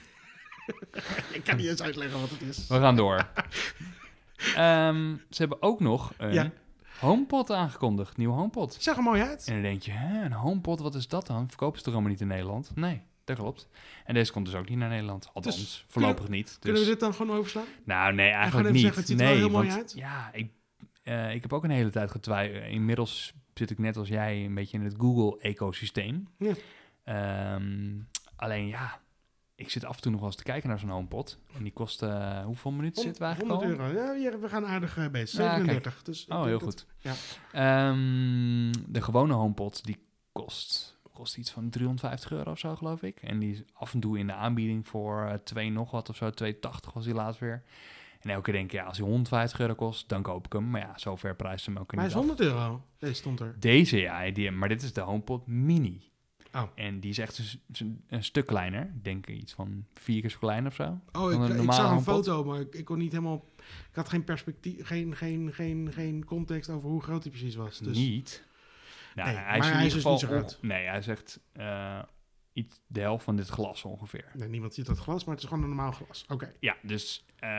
<laughs> Ik kan niet eens uitleggen wat het is. We gaan door. <laughs> Ehm, ze hebben ook nog een Ja. HomePod aangekondigd. Nieuw HomePod. Zag er mooi uit. En dan denk je, hè, een HomePod, wat is dat dan? Verkopen ze toch allemaal niet in Nederland? Nee, dat klopt. En deze komt dus ook niet naar Nederland. Althans, Dus voorlopig niet. Dus, Kunnen we dit dan gewoon overslaan? Nou, nee, eigenlijk niet. zeggen, het ziet er nee, wel heel mooi want, uit. Ja, ik, eh, ik heb ook een hele tijd getwijfeld. Inmiddels zit ik net als jij een beetje in het Google-ecosysteem. Ja. Ehm, alleen ja, ik zit af en toe nog wel eens te kijken naar zo'n HomePod. En die kost, eh, hoeveel minuten zitten we eigenlijk 100 al? euro. Ja, we gaan aardig uh, bezig. Ja, kijk. 37. Dus ik Oh, heel goed. ja. Ehm, de gewone HomePod, die kost, kost iets van 350 euro of zo, geloof ik. En die is af en toe in de aanbieding voor eh, twee nog wat of zo. 280 was die laatst weer. En elke keer denk ik, ja, als hij 150 euro kost, dan koop ik hem. Maar ja, zover prijst hem ook Maar hij niet is af. 100 euro. Deze stond er. Deze, ja, die, maar dit is de HomePod Mini. Oh. En die is echt een, stuk kleiner. Ik denk iets van vier keer zo klein of zo. Oh, ik, zag een foto, maar ik, ik kon niet helemaal... Ik had geen perspectief, geen, geen, geen, geen context over hoe groot hij precies was. Dus Niet. Nou, Nee, hij maar is hij dus niet geval zo groot. Nee, hij zegt eh, iets de helft van dit glas ongeveer. nee, niemand ziet dat glas, maar het is gewoon een normaal glas. Oké. Ja, dus eh,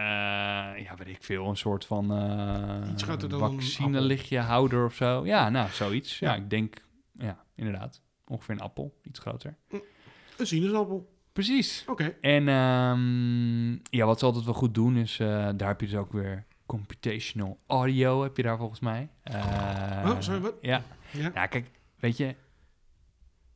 ja, weet ik veel, een soort van eh Iets groter dan een vaccinelichtje houder of zo. Ja, nou, zoiets. Ja, Ja. ik denk, ja, inderdaad. Ongeveer een appel, iets groter. Een sinaasappel. Precies. Oké. En ehm, ja, wat ze altijd wel goed doen is, eh, daar heb je dus ook weer computational audio, heb je daar volgens mij. Eh, Oh, sorry, wat? Ja, Ja. ja, kijk, weet je,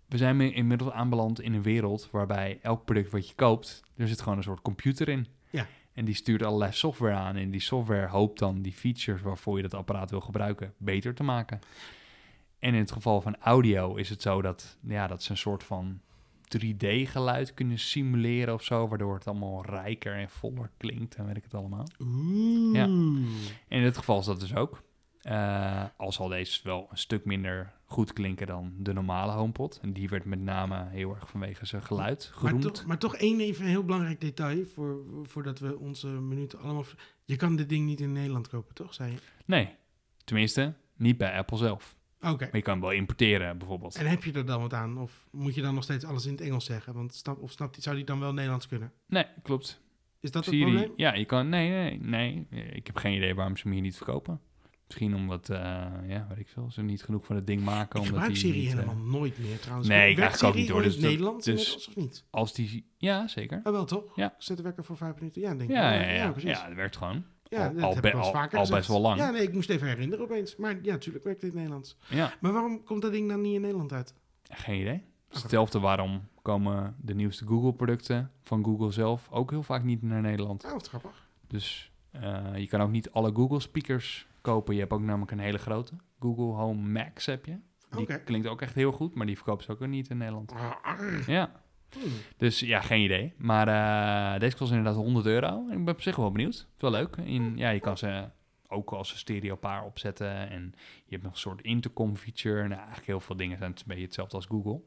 we zijn inmiddels aanbeland in een wereld waarbij elk product wat je koopt, er zit gewoon een soort computer in. Ja. En die stuurt allerlei software aan en die software hoopt dan die features waarvoor je dat apparaat wil gebruiken beter te maken. En in het geval van audio is het zo dat, ja, dat ze een soort van 3D-geluid kunnen simuleren of zo, waardoor het allemaal rijker en voller klinkt en weet ik het allemaal. Oeh. Ja. En in dit geval is dat dus ook. Eh, al zal deze wel een stuk minder goed klinken dan de normale HomePod. En die werd met name heel erg vanwege zijn geluid Maar geroemd. toch, maar toch één even heel belangrijk detail, voor, voordat we onze minuten allemaal... Je kan dit ding niet in Nederland kopen, toch, zei je? Nee, tenminste niet bij Apple zelf. Oké. Maar je kan hem wel importeren bijvoorbeeld. En heb je er dan wat aan? Of moet je dan nog steeds alles in het Engels zeggen? Want snap, of snapt, zou die dan wel Nederlands kunnen? Nee, klopt. Is dat het probleem? ja, je kan... Nee, nee, nee. Ik heb geen idee waarom ze hem hier niet verkopen. Misschien omdat, eh, ja, weet ik veel, ze niet genoeg van het ding maken. Ik omdat gebruik die Siri niet, eh, helemaal nooit meer trouwens. Nee, ik eigenlijk ook niet, hoor. in Dus Nederlands dus- inmiddels of niet? als die... Ja, zeker. Ah, wel toch? Ja. Zet de wekker voor vijf minuten. Ja, denk ik. Ja, ja, ja. Ja, werkt gewoon. Ja, al- dat al heb ik al- vaker al best wel lang. Ja, nee, ik moest even herinneren opeens. Maar ja, natuurlijk werkt dit in het Nederlands. Ja, Maar waarom komt dat ding dan niet in Nederland uit? geen idee. Hetzelfde waarom komen de nieuwste Google-producten van Google zelf ook heel vaak niet naar Nederland. Oh, wat grappig. Dus eh, je kan ook niet alle Google-speakers kopen. Je hebt ook namelijk een hele grote. Google Home Max heb je. Die klinkt ook echt heel goed, maar die verkopen ze ook niet in Nederland. Ah, arr. Ja, Hmm. dus ja, geen idee. Maar eh, deze kost inderdaad 100 euro. En ik ben op zich wel benieuwd. Het is wel leuk. In, ja, je kan ze ook als een stereo paar opzetten. En je hebt nog een soort intercom feature. Nou, eigenlijk heel veel dingen zijn het een beetje hetzelfde als Google.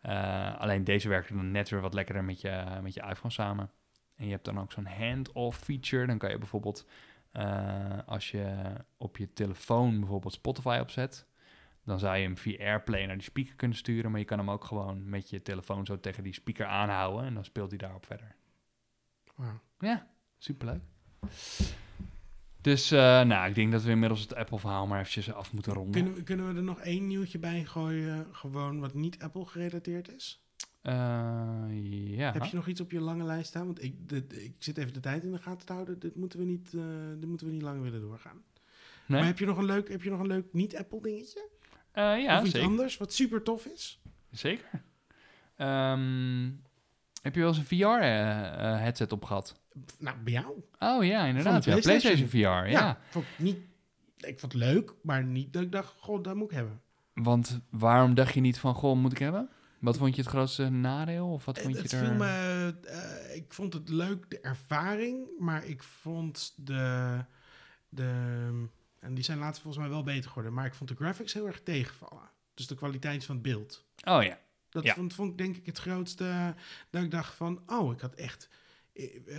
Eh, alleen deze werken dan net weer wat lekkerder met je, met je iPhone samen. En je hebt dan ook zo'n hand-off feature. Dan kan je bijvoorbeeld, eh, als je op je telefoon bijvoorbeeld Spotify opzet, dan zou je hem via AirPlay naar die speaker kunnen sturen. Maar je kan hem ook gewoon met je telefoon zo tegen die speaker aanhouden. En dan speelt hij daarop verder. Ja, superleuk. Dus uh, nou, ik denk dat we inmiddels het Apple-verhaal maar eventjes af moeten ronden. Kunnen, we, kunnen we er nog één nieuwtje bij gooien, gewoon wat niet Apple gerelateerd is? Uh, ja. Heb je nog iets op je lange lijst staan? Want ik, dit, ik zit even de tijd in de gaten te houden. Dit moeten we niet, uh, dit moeten we niet lang willen doorgaan. Nee? Maar heb je nog een leuk, heb je nog een leuk niet-Apple dingetje? Uh, ja, of iets zeker. anders wat super tof is? Zeker. Um, heb je wel eens een VR-headset op gehad? Nou, bij jou. Oh ja, inderdaad. Ja, PlayStation. PlayStation VR, ja. ja. Vond ik, niet, ik vond het leuk, maar niet dat ik dacht, god, dat moet ik hebben. Want waarom dacht je niet van, goh, moet ik hebben? Wat vond je het grootste nadeel? Of wat vond je het er... viel me, uh, ik vond het leuk, de ervaring, maar ik vond de, de... En die zijn later volgens mij wel beter geworden. Maar ik vond de graphics heel erg tegenvallen. Dus de kwaliteit van het beeld. Oh ja. Dat ja. vond, vond ik denk ik het grootste. Dat ik dacht van, oh, ik had echt...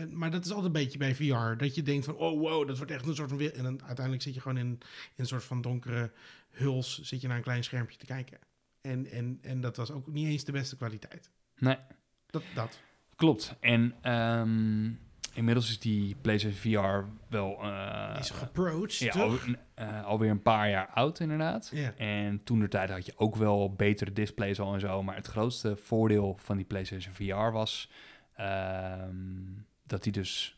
Maar dat is altijd een beetje bij VR. Dat je denkt van, oh wow, dat wordt echt een soort van... En dan uiteindelijk zit je gewoon in, in een soort van donkere huls... zit je naar een klein schermpje te kijken. En, en, en dat was ook niet eens de beste kwaliteit. Nee. Dat, dat. Klopt. En um, inmiddels is die PlayStation VR wel... Uh, is geapproached, ja, toch? al, uh, alweer een paar jaar oud inderdaad. En toen de tijd had je ook wel betere displays al en zo. Maar het grootste voordeel van die PlayStation VR was... Um, dat die dus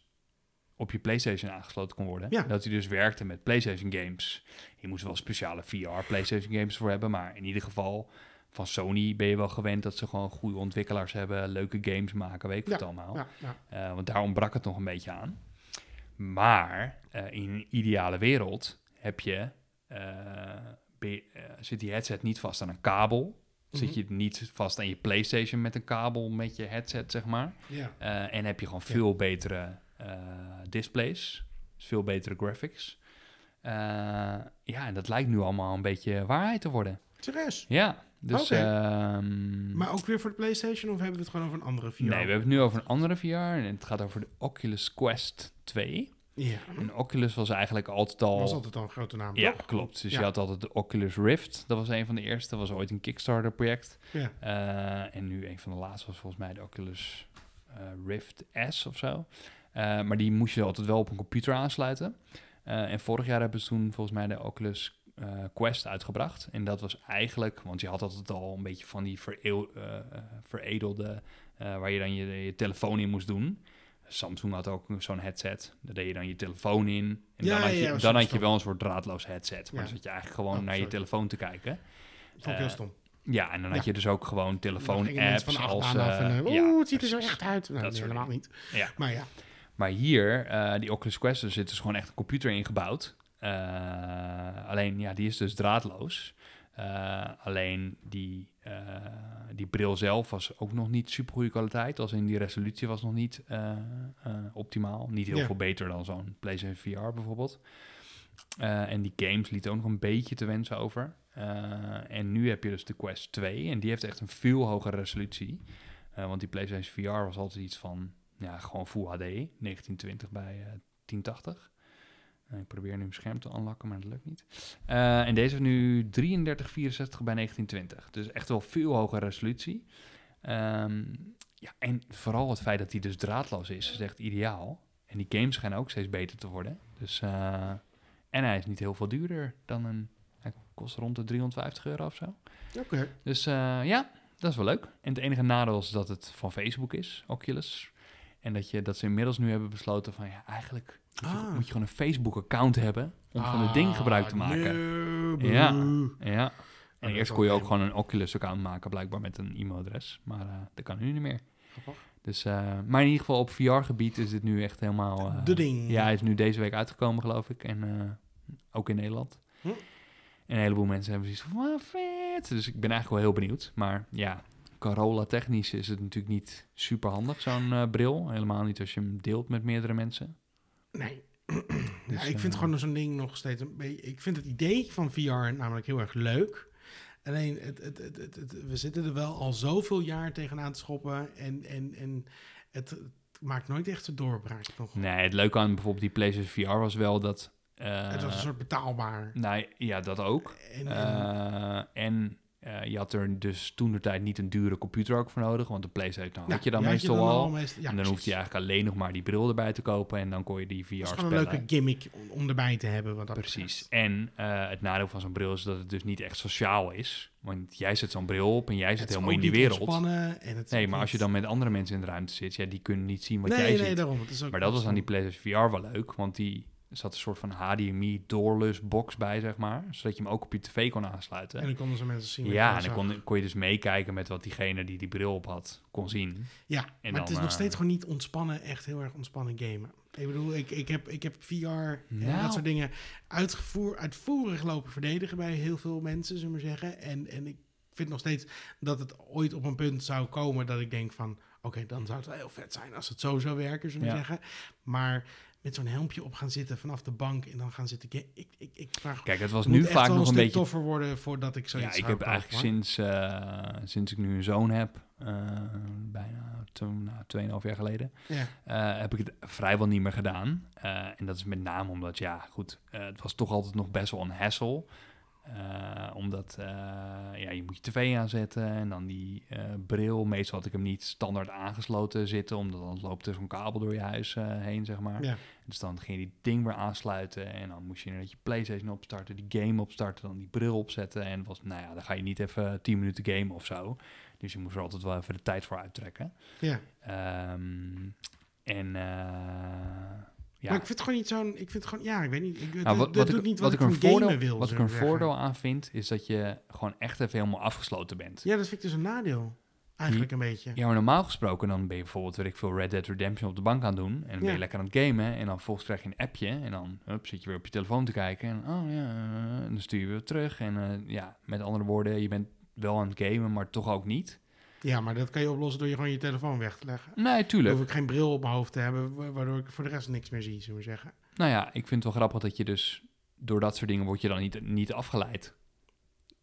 op je PlayStation aangesloten kon worden. Ja. Dat hij dus werkte met PlayStation games. Je moest wel speciale VR PlayStation games voor hebben, maar in ieder geval van Sony ben je wel gewend dat ze gewoon goede ontwikkelaars hebben, leuke games maken, weet ik ja. wat allemaal. Ja, ja. Uh, want daar ontbrak het nog een beetje aan. Maar uh, in een ideale wereld heb je, uh, je zit die headset niet vast aan een kabel. Mhm. Zit je niet vast aan je PlayStation met een kabel met je headset, zeg maar. En heb je gewoon veel betere displays, veel betere graphics. Ja, en dat lijkt nu allemaal een beetje waarheid te worden. Serieus? Ja, dus... Um, Maar ook weer voor de PlayStation of hebben we het gewoon over een andere VR? nee, we hebben het nu over een andere VR en het gaat over de Oculus Quest 2. Ja. En Oculus was eigenlijk altijd al... was altijd al een grote naam, Ja, toch? klopt. Dus Ja. je had altijd de Oculus Rift. Dat was een van de eerste. Dat was ooit een Kickstarter-project. Ja. Uh, en nu een van de laatste was volgens mij de Oculus uh, Rift S of zo. Uh, maar die moest je altijd wel op een computer aansluiten. En vorig jaar hebben ze toen volgens mij de Oculus uh, Quest uitgebracht. En dat was eigenlijk, want je had altijd al een beetje van die vereel, uh, veredelde, uh, waar je dan je, je telefoon in moest doen. Samsung had ook zo'n headset. Daar deed je dan je telefoon in. En Ja, dan had je, ja, dan had je wel een soort draadloos headset. Maar Ja. dan zat je eigenlijk gewoon Oh, naar je telefoon te kijken. Dat vond ik heel Eh, stom. Ja, en dan had je dus ook gewoon telefoon-apps als... en, eh, eh, Oeh, het ziet er zo echt uit. Nou, Dat nee, helemaal niet. Ja. Maar ja, Maar hier, eh, die Oculus Quest, er zit dus gewoon echt een computer ingebouwd. Eh, alleen, ja, die is dus draadloos. Eh, alleen die, eh, die bril zelf was ook nog niet super goede kwaliteit. Als in die resolutie was nog niet optimaal. Niet heel Ja. veel beter dan zo'n PlayStation VR bijvoorbeeld. En die games lieten ook nog een beetje te wensen over. En nu heb je dus de Quest 2. En die heeft echt een veel hogere resolutie. Want die PlayStation VR was altijd iets van ja, gewoon Full HD, 1920 bij eh, 1080. Eh, ik probeer nu mijn scherm te unlocken, maar dat lukt niet. Eh, en deze heeft nu 3364 bij 1920. Dus echt wel veel hogere resolutie. Ehm, ja, en vooral het feit dat hij dus draadloos is, is echt ideaal. En die games schijnen ook steeds beter te worden. Dus, eh, en hij is niet heel veel duurder dan een... Hij kost rond de 350 euro of zo. oké. Dus ja, dat is wel leuk. En het enige nadeel is dat het van Facebook is, Oculus. En dat, je, dat ze inmiddels nu hebben besloten van ja, eigenlijk moet je, Ah. moet je gewoon een Facebook-account hebben om van het ding gebruik te maken. Nee, Ja. Ja, En eerst kon je ook gewoon een Oculus-account maken, blijkbaar met een e-mailadres. Maar eh, dat kan nu niet meer. Grappig. Dus, eh, maar in ieder geval op VR-gebied is dit nu echt helemaal... eh, De ding. Ja, hij is nu deze week uitgekomen, geloof ik. En ook in Nederland. Hm. En een heleboel mensen hebben zoiets van, wat vet. Dus ik ben eigenlijk wel heel benieuwd. Maar ja, Corolla technisch is het natuurlijk niet super handig, zo'n eh, bril. Helemaal niet als je hem deelt met meerdere mensen. Nee. <clears throat> Dus, ja, ik eh, vind gewoon zo'n ding nog steeds een beetje... Ik vind het idee van VR namelijk heel erg leuk. Alleen, het, het, het, we zitten er wel al zoveel jaar tegenaan te schoppen. En, en, en het, maakt nooit echt een doorbraak nog. Nee, het leuke aan bijvoorbeeld die PlayStation VR was wel dat... eh, het was een soort betaalbaar. Nou ja, dat ook. En, en- Eh, je had er dus toen de tijd niet een dure computer ook voor nodig, want de PlayStation ja, had je dan meestal dan al. ja, en dan hoefde je eigenlijk alleen nog maar die bril erbij te kopen en dan kon je die Het is gewoon VR-spellen... een leuke gimmick om, erbij te hebben. Wat dat Precies. betreft. En eh, het nadeel van zo'n bril is dat het dus niet echt sociaal is. Want jij zet zo'n bril op en jij zit Het is helemaal in die wereld. En het is Nee, maar als je dan met andere mensen in de ruimte zit, ja, die kunnen niet zien wat nee, jij nee, ziet. daarom. Is Maar dat was aan die. PlayStation VR wel leuk, want die er zat een soort van HDMI doorless box bij, zeg maar. Zodat je hem ook op je tv kon aansluiten. En dan konden ze mensen zien. Ja, en dan kon, kon je dus meekijken met wat diegene die die bril op had, kon zien. Ja, En maar dan, het is nog eh, steeds gewoon niet ontspannen, echt heel erg ontspannen gamen. Ik bedoel, ik, ik, heb, ik heb VR en Nou. dat soort dingen uitgevoer, uitvoerig lopen verdedigen bij heel veel mensen, zullen we zeggen. En, en ik vind nog steeds dat het ooit op een punt zou komen dat ik denk van... Oké, dan zou het wel heel vet zijn als het zo zou werken, zullen we Ja. zeggen. Maar met zo'n helmpje op gaan zitten vanaf de bank en dan gaan zitten... Ik, ik, ik vraag... Kijk, het was nu vaak nog een beetje... toffer worden voordat ik Ja, zoiets ik zou heb eigenlijk sinds, eh, sinds ik nu een zoon heb, eh, bijna toen, nou, 2,5 jaar geleden, Ja. eh, heb ik het vrijwel niet meer gedaan. En dat is met name omdat, ja, goed, het was toch altijd nog best wel een hassle. Eh, omdat eh, ja, je moet je tv aanzetten en dan die eh, bril. Meestal had ik hem niet standaard aangesloten zitten, omdat dan loopt er zo'n kabel door je huis heen, zeg maar. Ja. Dus dan ging je die ding weer aansluiten en dan moest je inderdaad je PlayStation opstarten, die game opstarten, dan die bril opzetten. En was, nou ja, dan ga je niet even 10 minuten gamen of zo. Dus je moest er altijd wel even de tijd voor uittrekken. ja. Ehm, en ja. Maar ik vind het gewoon niet zo'n... Ik vind het gewoon... Ja, ik weet niet. Ik, Nou, wat, dat wat doet ik, niet wat wat, ik een voordeel, wil. wat ik een zeggen. voordeel aan vind, is dat je gewoon echt even helemaal afgesloten bent. Ja, dat vind ik dus een nadeel. Eigenlijk een beetje. Ja, maar normaal gesproken dan ben je bijvoorbeeld, weet ik veel, Red Dead Redemption op de bank aan het doen. En dan ben je lekker aan het gamen. En dan vervolgens krijg je een appje. En dan hup, zit je weer op je telefoon te kijken. En oh ja, en dan stuur je weer terug. En eh, ja, met andere woorden, je bent wel aan het gamen, maar toch ook niet. Ja, maar dat kan je oplossen door je gewoon je telefoon weg te leggen. Nee, Dan tuurlijk. hoef ik geen bril op mijn hoofd te hebben, wa- waardoor ik voor de rest niks meer zie, zullen we zeggen. Nou ja, ik vind het wel grappig dat je dus door dat soort dingen word je dan niet, niet afgeleid.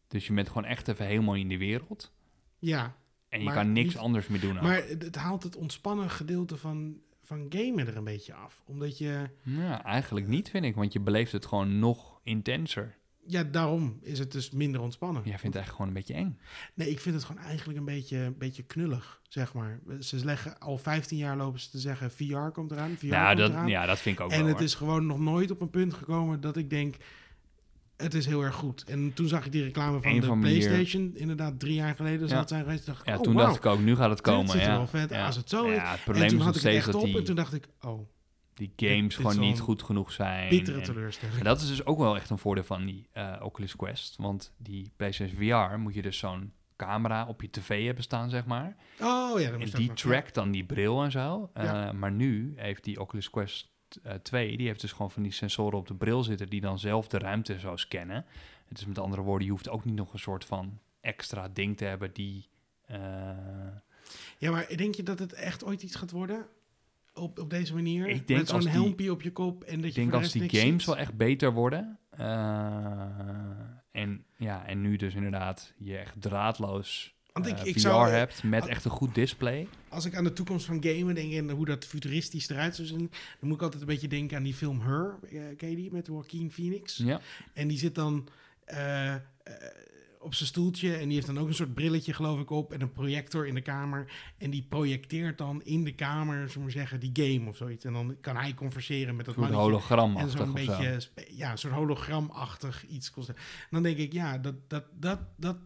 Dus je bent gewoon echt even helemaal in de wereld. Ja, En je kan niks niet- anders meer doen. ook. maar het, het haalt het ontspannen gedeelte van, van gamen er een beetje af. Omdat je... Ja, eigenlijk niet, vind ik. Want je beleeft het gewoon nog intenser. Ja, daarom is het dus minder ontspannen. Jij vindt het eigenlijk gewoon een beetje eng. Nee, ik vind het gewoon eigenlijk een beetje, een beetje knullig, zeg maar. Ze leggen al 15 jaar lopen ze te zeggen, VR komt eraan, VR nou, komt dat, eraan. ja, dat vind ik ook en wel. het hoor. is gewoon nog nooit op een punt gekomen dat ik denk, het is heel erg goed. En toen zag ik die reclame van de van manier- PlayStation, inderdaad drie jaar geleden zal Ja. het zijn geweest. dacht ik, Ja, oh, toen dacht ik ook, nu gaat het komen. ziet er ja. wel vet als het zo is. Het En probleem toen is had ik het echt op die, en toen dacht ik, oh, die games dit gewoon niet goed genoeg zijn. bittere teleurstelling. En dat is dus ook wel echt een voordeel van die eh, Oculus Quest. Want die PlayStation VR moet je dus zo'n camera op je tv hebben staan, zeg maar. Oh ja, dat En die trackt dan die bril en zo. Eh, Ja. Maar nu heeft die Oculus Quest eh, 2, die heeft dus gewoon van die sensoren op de bril zitten die dan zelf de ruimte zo scannen. Het is met andere woorden, je hoeft ook niet nog een soort van extra ding te hebben die... eh, Ja, maar denk je dat het echt ooit iets gaat worden? Op, op deze manier? Ik denk Met zo'n helmpje op je kop en dat ik je denk als die games ziet? wel echt beter worden. eh, en, ja, en nu dus inderdaad je echt draadloos Want ik, eh, ik VR zou, hebt met als- echt een goed display. als ik aan de toekomst van gamen denk en hoe dat futuristisch eruit zou zien, dan moet ik altijd een beetje denken aan die film Her, eh, ken je die, met Joaquin Phoenix? Ja, En die zit dan op zijn stoeltje en die heeft dan ook een soort brilletje, geloof ik, op en een projector in de kamer. En die projecteert dan in de kamer, zullen we maar zeggen, die game of zoiets. En dan kan hij converseren met dat een mannetje. En zo'n zo. beetje, spe- ja, een soort hologramachtig iets. Dan denk ik, ja, dat, dat, dat, dat,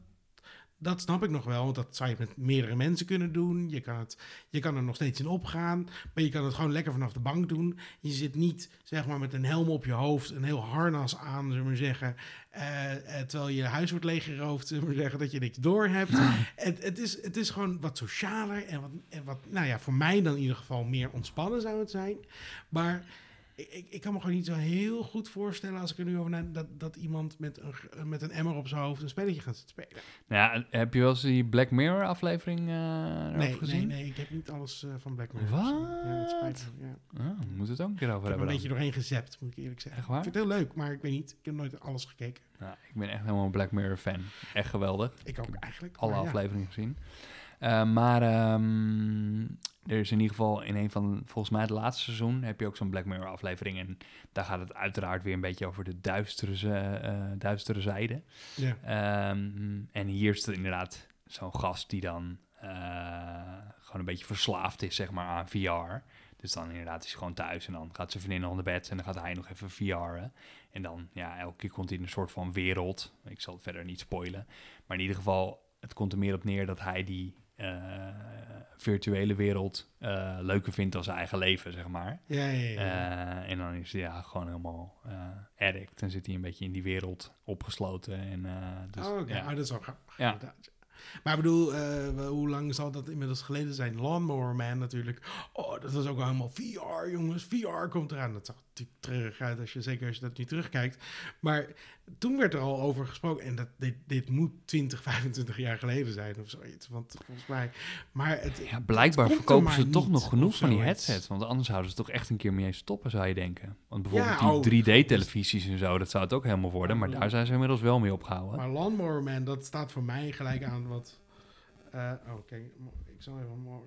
dat snap ik nog wel, want dat zou je met meerdere mensen kunnen doen. Je kan, het, je kan er nog steeds in opgaan, maar je kan het gewoon lekker vanaf de bank doen. Je zit niet, zeg maar, met een helm op je hoofd, een heel harnas aan, zullen we maar zeggen, eh, eh, terwijl je huis wordt leeggeroofd, zullen we maar zeggen, dat je niks door hebt. het, het, is, het is gewoon wat socialer en wat, en wat, nou ja, voor mij dan in ieder geval meer ontspannen zou het zijn. Maar ik, ik kan me gewoon niet zo heel goed voorstellen als ik er nu over nadenk, dat, dat iemand met een, met een emmer op zijn hoofd een spelletje gaat spelen. Nou ja, heb je wel eens die Black Mirror aflevering uh, nee, gezien? Nee, nee, ik heb niet alles uh, van Black Mirror Wat? Ja, dat spijt me. Ja. Oh, we moeten het ook een keer over ik heb hebben. een beetje doorheen gezept, moet ik eerlijk zeggen. Ik vind het heel leuk, maar ik weet niet. Ik heb nooit alles gekeken. Nou, ik ben echt helemaal een Black Mirror fan. Echt geweldig. Ik ook eigenlijk. Alle afleveringen gezien. Uh, maar um, er is in ieder geval in een van, volgens mij het laatste seizoen, heb je ook zo'n Black Mirror aflevering. En daar gaat het uiteraard weer een beetje over de duistere, uh, duistere zijde. Ja. Um, en hier is het inderdaad zo'n gast die dan uh, gewoon een beetje verslaafd is, zeg maar, aan VR. Dus dan inderdaad is hij gewoon thuis en dan gaat zijn vriendin onder bed en dan gaat hij nog even VR'en. En dan, ja, elke keer komt hij in een soort van wereld. Ik zal het verder niet spoilen. Maar in ieder geval, het komt er meer op neer dat hij die uh, virtuele wereld uh, leuker vindt dan zijn eigen leven, zeg maar. Ja, ja, ja. Uh, en dan is hij ja, gewoon helemaal addict. En zit hij een beetje in die wereld opgesloten. En, dus, oh, oké. ja. Oh, dat is wel grappig. Ja. Maar ik bedoel, uh, hoe lang zal dat inmiddels geleden zijn? Lawnmower Man natuurlijk. Oh, dat was ook helemaal VR, jongens. VR komt eraan. Dat zag natuurlijk terug uit, als je, zeker als je dat nu terugkijkt. Maar toen werd er al over gesproken. En dat, dit, dit moet 20, 25 jaar geleden zijn of zoiets. Want volgens mij... Maar het, ja, blijkbaar verkopen ze toch nog genoeg van die zoiets. headsets. Want anders zouden ze toch echt een keer mee stoppen, zou je denken. Want bijvoorbeeld Ja, oh, die 3D-televisies en zo, dat zou het ook helemaal worden. Maar Ja. daar zijn ze inmiddels wel mee opgehouden. Maar Lawnmower Man, dat staat voor mij gelijk aan wat... Uh, oh, kijk, ik zal even,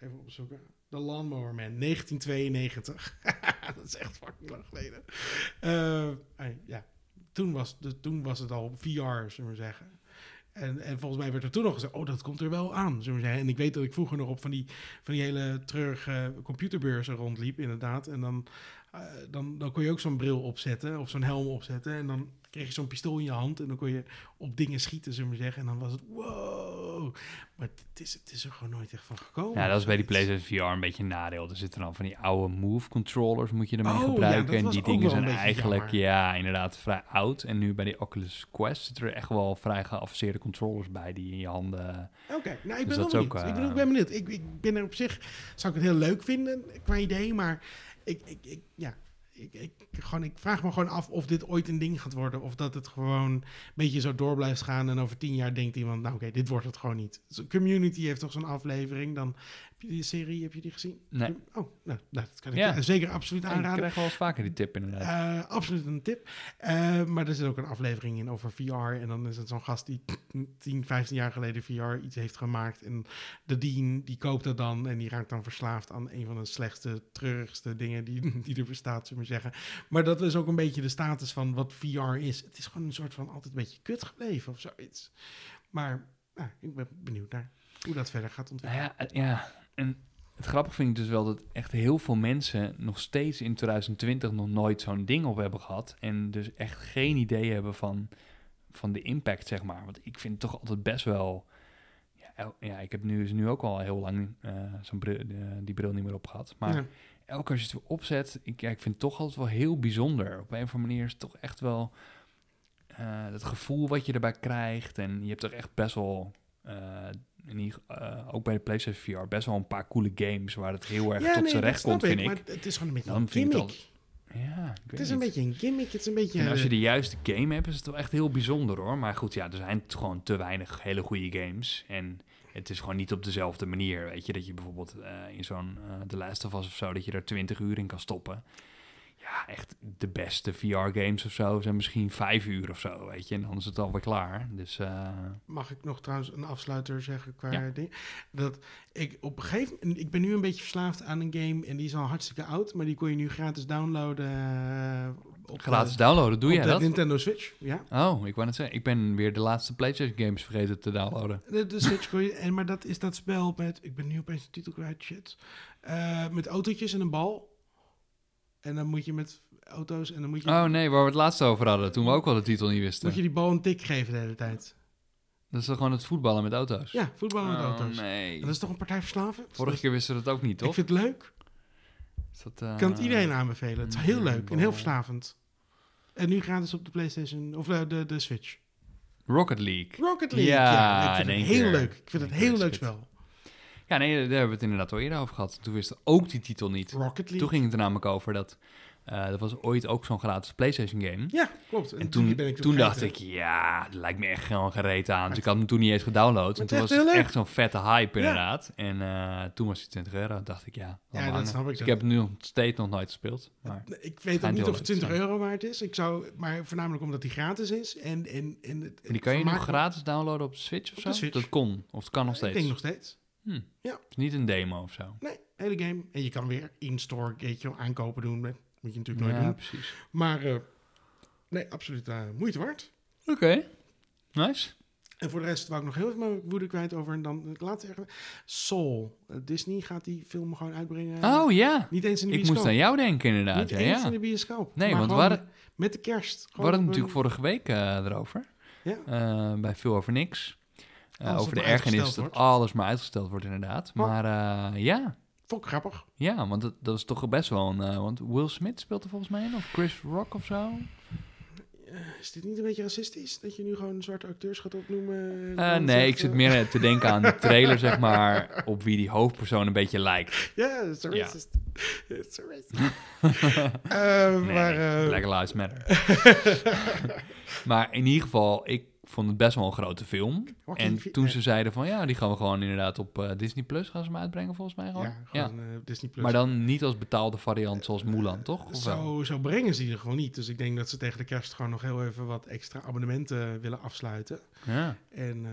even opzoeken. De Lawnmower Man, 1992. <laughs> dat is echt fucking lang geleden. Eh, ja, toen was, de, toen was het al VR, zullen we zeggen. En, en volgens mij werd er toen nog gezegd, oh, dat komt er wel aan, zullen we zeggen. En ik weet dat ik vroeger nog op van die, van die hele treurige computerbeurzen rondliep, inderdaad. En dan, eh, dan, dan kon je ook zo'n bril opzetten, of zo'n helm opzetten. En dan kreeg je zo'n pistool in je hand en dan kon je op dingen schieten, zullen we zeggen. En dan was het, wow. Maar het is, het is er gewoon nooit echt van gekomen. Ja, dat is bij die. PlayStation VR een beetje een nadeel. Er zitten dan van die oude Move controllers moet je ermee Oh, gebruiken. en die ook dingen zijn eigenlijk, jammer. ja, inderdaad vrij oud. En nu bij die Oculus Quest zitten er echt wel vrij geavanceerde controllers bij die in je handen... Oké, nou ik Dus ben dat wel benieuwd. ook, ik, ben, eh, ik ben benieuwd. Ik, ik ben er op zich, zou ik het heel leuk vinden qua idee, maar ik, ik, ik ja, ik, ik, gewoon, ik vraag me gewoon af of dit ooit een ding gaat worden. Of dat het gewoon een beetje zo door blijft gaan. En over tien jaar denkt iemand, nou oké, dit wordt het gewoon niet. Dus Community heeft toch zo'n aflevering. Dan die serie, heb je die gezien? Nee. Oh, nou, nou, dat kan ik Ja. zeker absoluut Ja, ik aanraden. krijg wel eens vaker die tip inderdaad. Eh, absoluut een tip. Eh, maar er zit ook een aflevering in over VR. En dan is het zo'n gast die <clears throat> 10, 15 jaar geleden VR iets heeft gemaakt. En de Dean, die koopt dat dan. En die raakt dan verslaafd aan een van de slechtste, treurigste dingen die, <laughs> die er bestaat, zullen we maar zeggen. Maar dat is ook een beetje de status van wat VR is. Het is gewoon een soort van altijd een beetje kut gebleven of zoiets. Maar nou, ik ben benieuwd naar hoe dat verder gaat Nou ontwikkelen. ja, ja, en het grappige vind ik dus wel dat echt heel veel mensen nog steeds in 2020 nog nooit zo'n ding op hebben gehad. En dus echt geen idee hebben van, van de impact, zeg maar. Want ik vind het toch altijd best wel... Ja, ja ik heb nu, nu ook al heel lang eh, zo'n bril, die bril niet meer op gehad. Maar Ja. elke keer als je het weer opzet, ik, ja, ik vind het toch altijd wel heel bijzonder. Op een of andere manier is het toch echt wel eh, het gevoel wat je erbij krijgt. En je hebt toch echt best wel, eh, in eh, ook bij de PlayStation VR, best wel een paar coole games waar het heel erg tot nee, zijn recht komt, vind ik. Maar het is gewoon een beetje een ik gimmick. Ja, ik Het is een beetje een gimmick. Het is een beetje... En als je de juiste game hebt, is het wel echt heel bijzonder hoor. Maar goed, ja, er zijn gewoon te weinig hele goede games. En het is gewoon niet op dezelfde manier. Weet je, dat je bijvoorbeeld eh, in zo'n eh The Last of Us of zo, dat je daar 20 uur in kan stoppen. Ja, echt de beste VR-games of zo zijn misschien vijf uur of zo, weet je. En dan is het alweer klaar. Dus eh, Mag ik nog trouwens een afsluiter zeggen qua Ja. ding? Dat ik op een gegeven moment... Ik ben nu een beetje verslaafd aan een game en die is al hartstikke oud. Maar die kon je nu gratis downloaden eh, gratis de, downloaden, doe op jij de dat? Nintendo Switch. Ja, Oh, ik wou net zeggen, ik ben weer de laatste PlayStation games vergeten te downloaden. de, de Switch kon je... En, maar dat is dat spel met... Ik ben nu opeens de titel kwijt, shit. Eh, met autootjes en een bal. En dan moet je met auto's en dan moet je... Oh nee, waar we het laatst over hadden, toen we ook al de titel niet wisten. Moet je die bal een tik geven de hele tijd. Dat is toch gewoon het voetballen met auto's? Ja, voetballen met Oh, auto's. nee. En dat is toch een partij verslavend? Vorige keer wisten we dat ook niet, Ik toch? vind het leuk. Is dat, eh, Ik kan het iedereen aanbevelen. Het is heel leuk en heel verslavend. En nu gratis op de PlayStation of de, de, de Switch. Rocket League. Rocket League. Ja, Ja, ik vind het heel leuk. Ik vind In het heel leuk het. spel. Ja, nee, daar hebben we het inderdaad al eerder over gehad. Toen wisten we ook die titel niet. Rocket League. Toen ging het er namelijk over dat... eh dat was ooit ook zo'n gratis PlayStation game. Ja, klopt. En toen, ben ik toen dacht ik, ja, dat lijkt me echt gewoon gereed aan. Dus ik had hem toen niet eens gedownload. En toen was echt het echt zo'n vette hype Ja. inderdaad. En eh, toen was hij 20 euro. dacht ik, ja, dat snap ik. Dus ik heb hem nu nog steeds nog nooit gespeeld. Maar Ik weet ook niet of het leuk 20 te zijn. euro waard is. Ik zou, maar voornamelijk omdat die gratis is. En, en, en het, die kan je nog gratis downloaden op Switch of Op zo? Dat kon. Of het kan nog Ik steeds. denk nog steeds. Hm. Ja. Het is niet een demo of zo. Nee, hele game. En je kan weer in-store weet aankopen doen. Dat moet je natuurlijk nooit Ja, doen. precies. Maar eh, nee, absoluut eh, moeite waard. Oké. Nice. En voor de rest wou ik nog heel even mijn woede kwijt over. En dan het laatste zeggen. Soul. Eh, Disney gaat die film gewoon uitbrengen. Oh ja. Niet eens in de Ik bioscoop. moest aan jou denken inderdaad. Niet Ja, eens ja. in de bioscoop. Nee, want met de kerst. We hadden natuurlijk vorige week eh, erover. Ja. Bij Veel Over Niks. Eh, over de ergernis dat alles maar uitgesteld wordt inderdaad. Oh. Maar eh, ja, Vond ik grappig. ja, want dat, dat is toch best wel een... eh, want Will Smith speelt er volgens mij in, of Chris Rock of zo. Is dit niet een beetje racistisch? Dat je nu gewoon zwarte acteurs gaat opnoemen? Nee, zegt, ik zit meer te denken aan de trailer, zeg <laughs> maar, op wie die hoofdpersoon een beetje lijkt. Ja, het is racist. <laughs> Racist. <laughs> Nee, maar, Black Lives Matter. maar in ieder geval, ik vond het best wel een grote film. Joaquin En toen eh, ze zeiden van, ja, die gaan we gewoon inderdaad op eh, Disney Plus gaan ze hem uitbrengen, volgens mij gewoon. Ja, gewoon eh, Disney Plus. Maar dan niet als betaalde variant zoals Mulan, toch? Of wel? Zo, zo brengen ze die er gewoon niet. Dus ik denk dat ze tegen de kerst gewoon nog heel even wat extra abonnementen willen afsluiten. Ja. En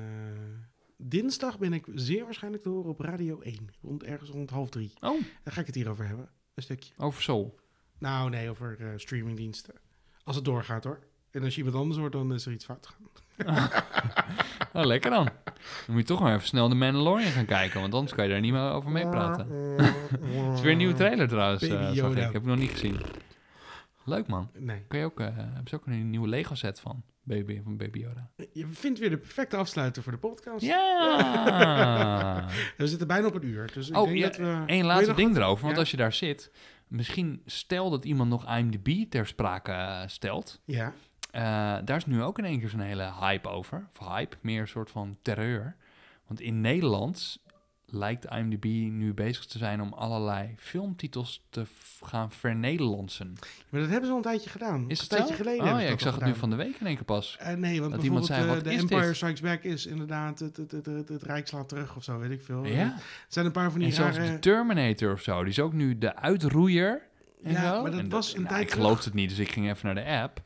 dinsdag ben ik zeer waarschijnlijk te horen op Radio 1. Rond, ergens rond half drie. Oh, Daar ga ik het hier over hebben. Een stukje. over Soul. Nou, nee, over streamingdiensten. Als het doorgaat hoor. En als je iemand anders hoort, dan is er iets fout gegaan. <laughs> Oh, lekker dan. Dan moet je toch maar even snel de Mandalorian gaan kijken, want anders kan je daar niet meer over meepraten. Het is weer een nieuwe trailer trouwens, eh, zag ik. Heb ik nog niet gezien. Leuk man. Nee. Kan je ook, eh, hebben ze ook een nieuwe Lego set van Baby, van Baby Yoda? Je vindt weer de perfecte afsluiter voor de podcast. Ja! <laughs> We zitten bijna op een uur. Dus ik Oh, denk ja, dat we... Je laatste ding erover, want Ja? als je daar zit, misschien stel dat iemand nog IMDb ter sprake eh, stelt. Ja. Eh, daar is nu ook in één keer zo'n hele hype over. Of hype, meer een soort van terreur. Want in Nederland lijkt IMDb nu bezig te zijn om allerlei filmtitels te gaan vernederlandsen. Maar dat hebben ze al een tijdje gedaan. Is een het tijdje zo? geleden Oh ja, ik zag het nu van de week in één keer pas. Eh, nee, want Dat iemand zei, eh, wat de Empire dit? Strikes Back is inderdaad het, het, het, het, het Rijk slaat terug of zo, weet ik veel. Ja, Er zijn een paar van die en zelfs de Terminator of zo, die is ook nu de uitroeier. En Ja, zo. maar dat En was een nou, tijd Ik geloofde het niet, dus ik ging even naar de app.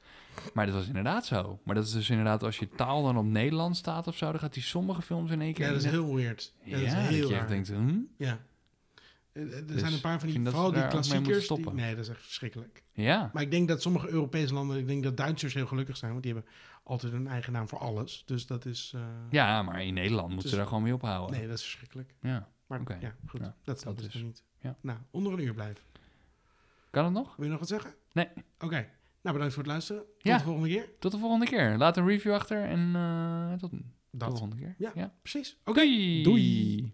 Maar dat was inderdaad zo. Maar dat is dus inderdaad, als je taal dan op Nederlands staat of zo, dan gaat die sommige films in één keer... Ja, dat is heel weird. Ja, Ja, dat is dat heel je echt raar. denkt, hm? Ja. Eh, Er Dus zijn een paar van die, vooral die klassiekers. Die, stoppen. nee, dat is echt verschrikkelijk. Ja. Maar ik denk dat sommige Europese landen, ik denk dat Duitsers heel gelukkig zijn, want die hebben altijd een eigen naam voor alles. Dus dat is. eh, Ja, maar in Nederland moeten Dus- ze daar gewoon mee ophouden. Nee, dat is verschrikkelijk. Ja. Maar Oké. ja, goed. Ja, dat staat dat dus is- niet. ja. Nou, onder een uur blijven. Kan het nog? Wil je nog wat zeggen? Nee. Oké. Nou, bedankt voor het luisteren. Tot Ja. de volgende keer. Tot de volgende keer. Laat een review achter en eh, tot, tot de volgende keer. Ja. ja. Precies. Oké. Doei. Doei.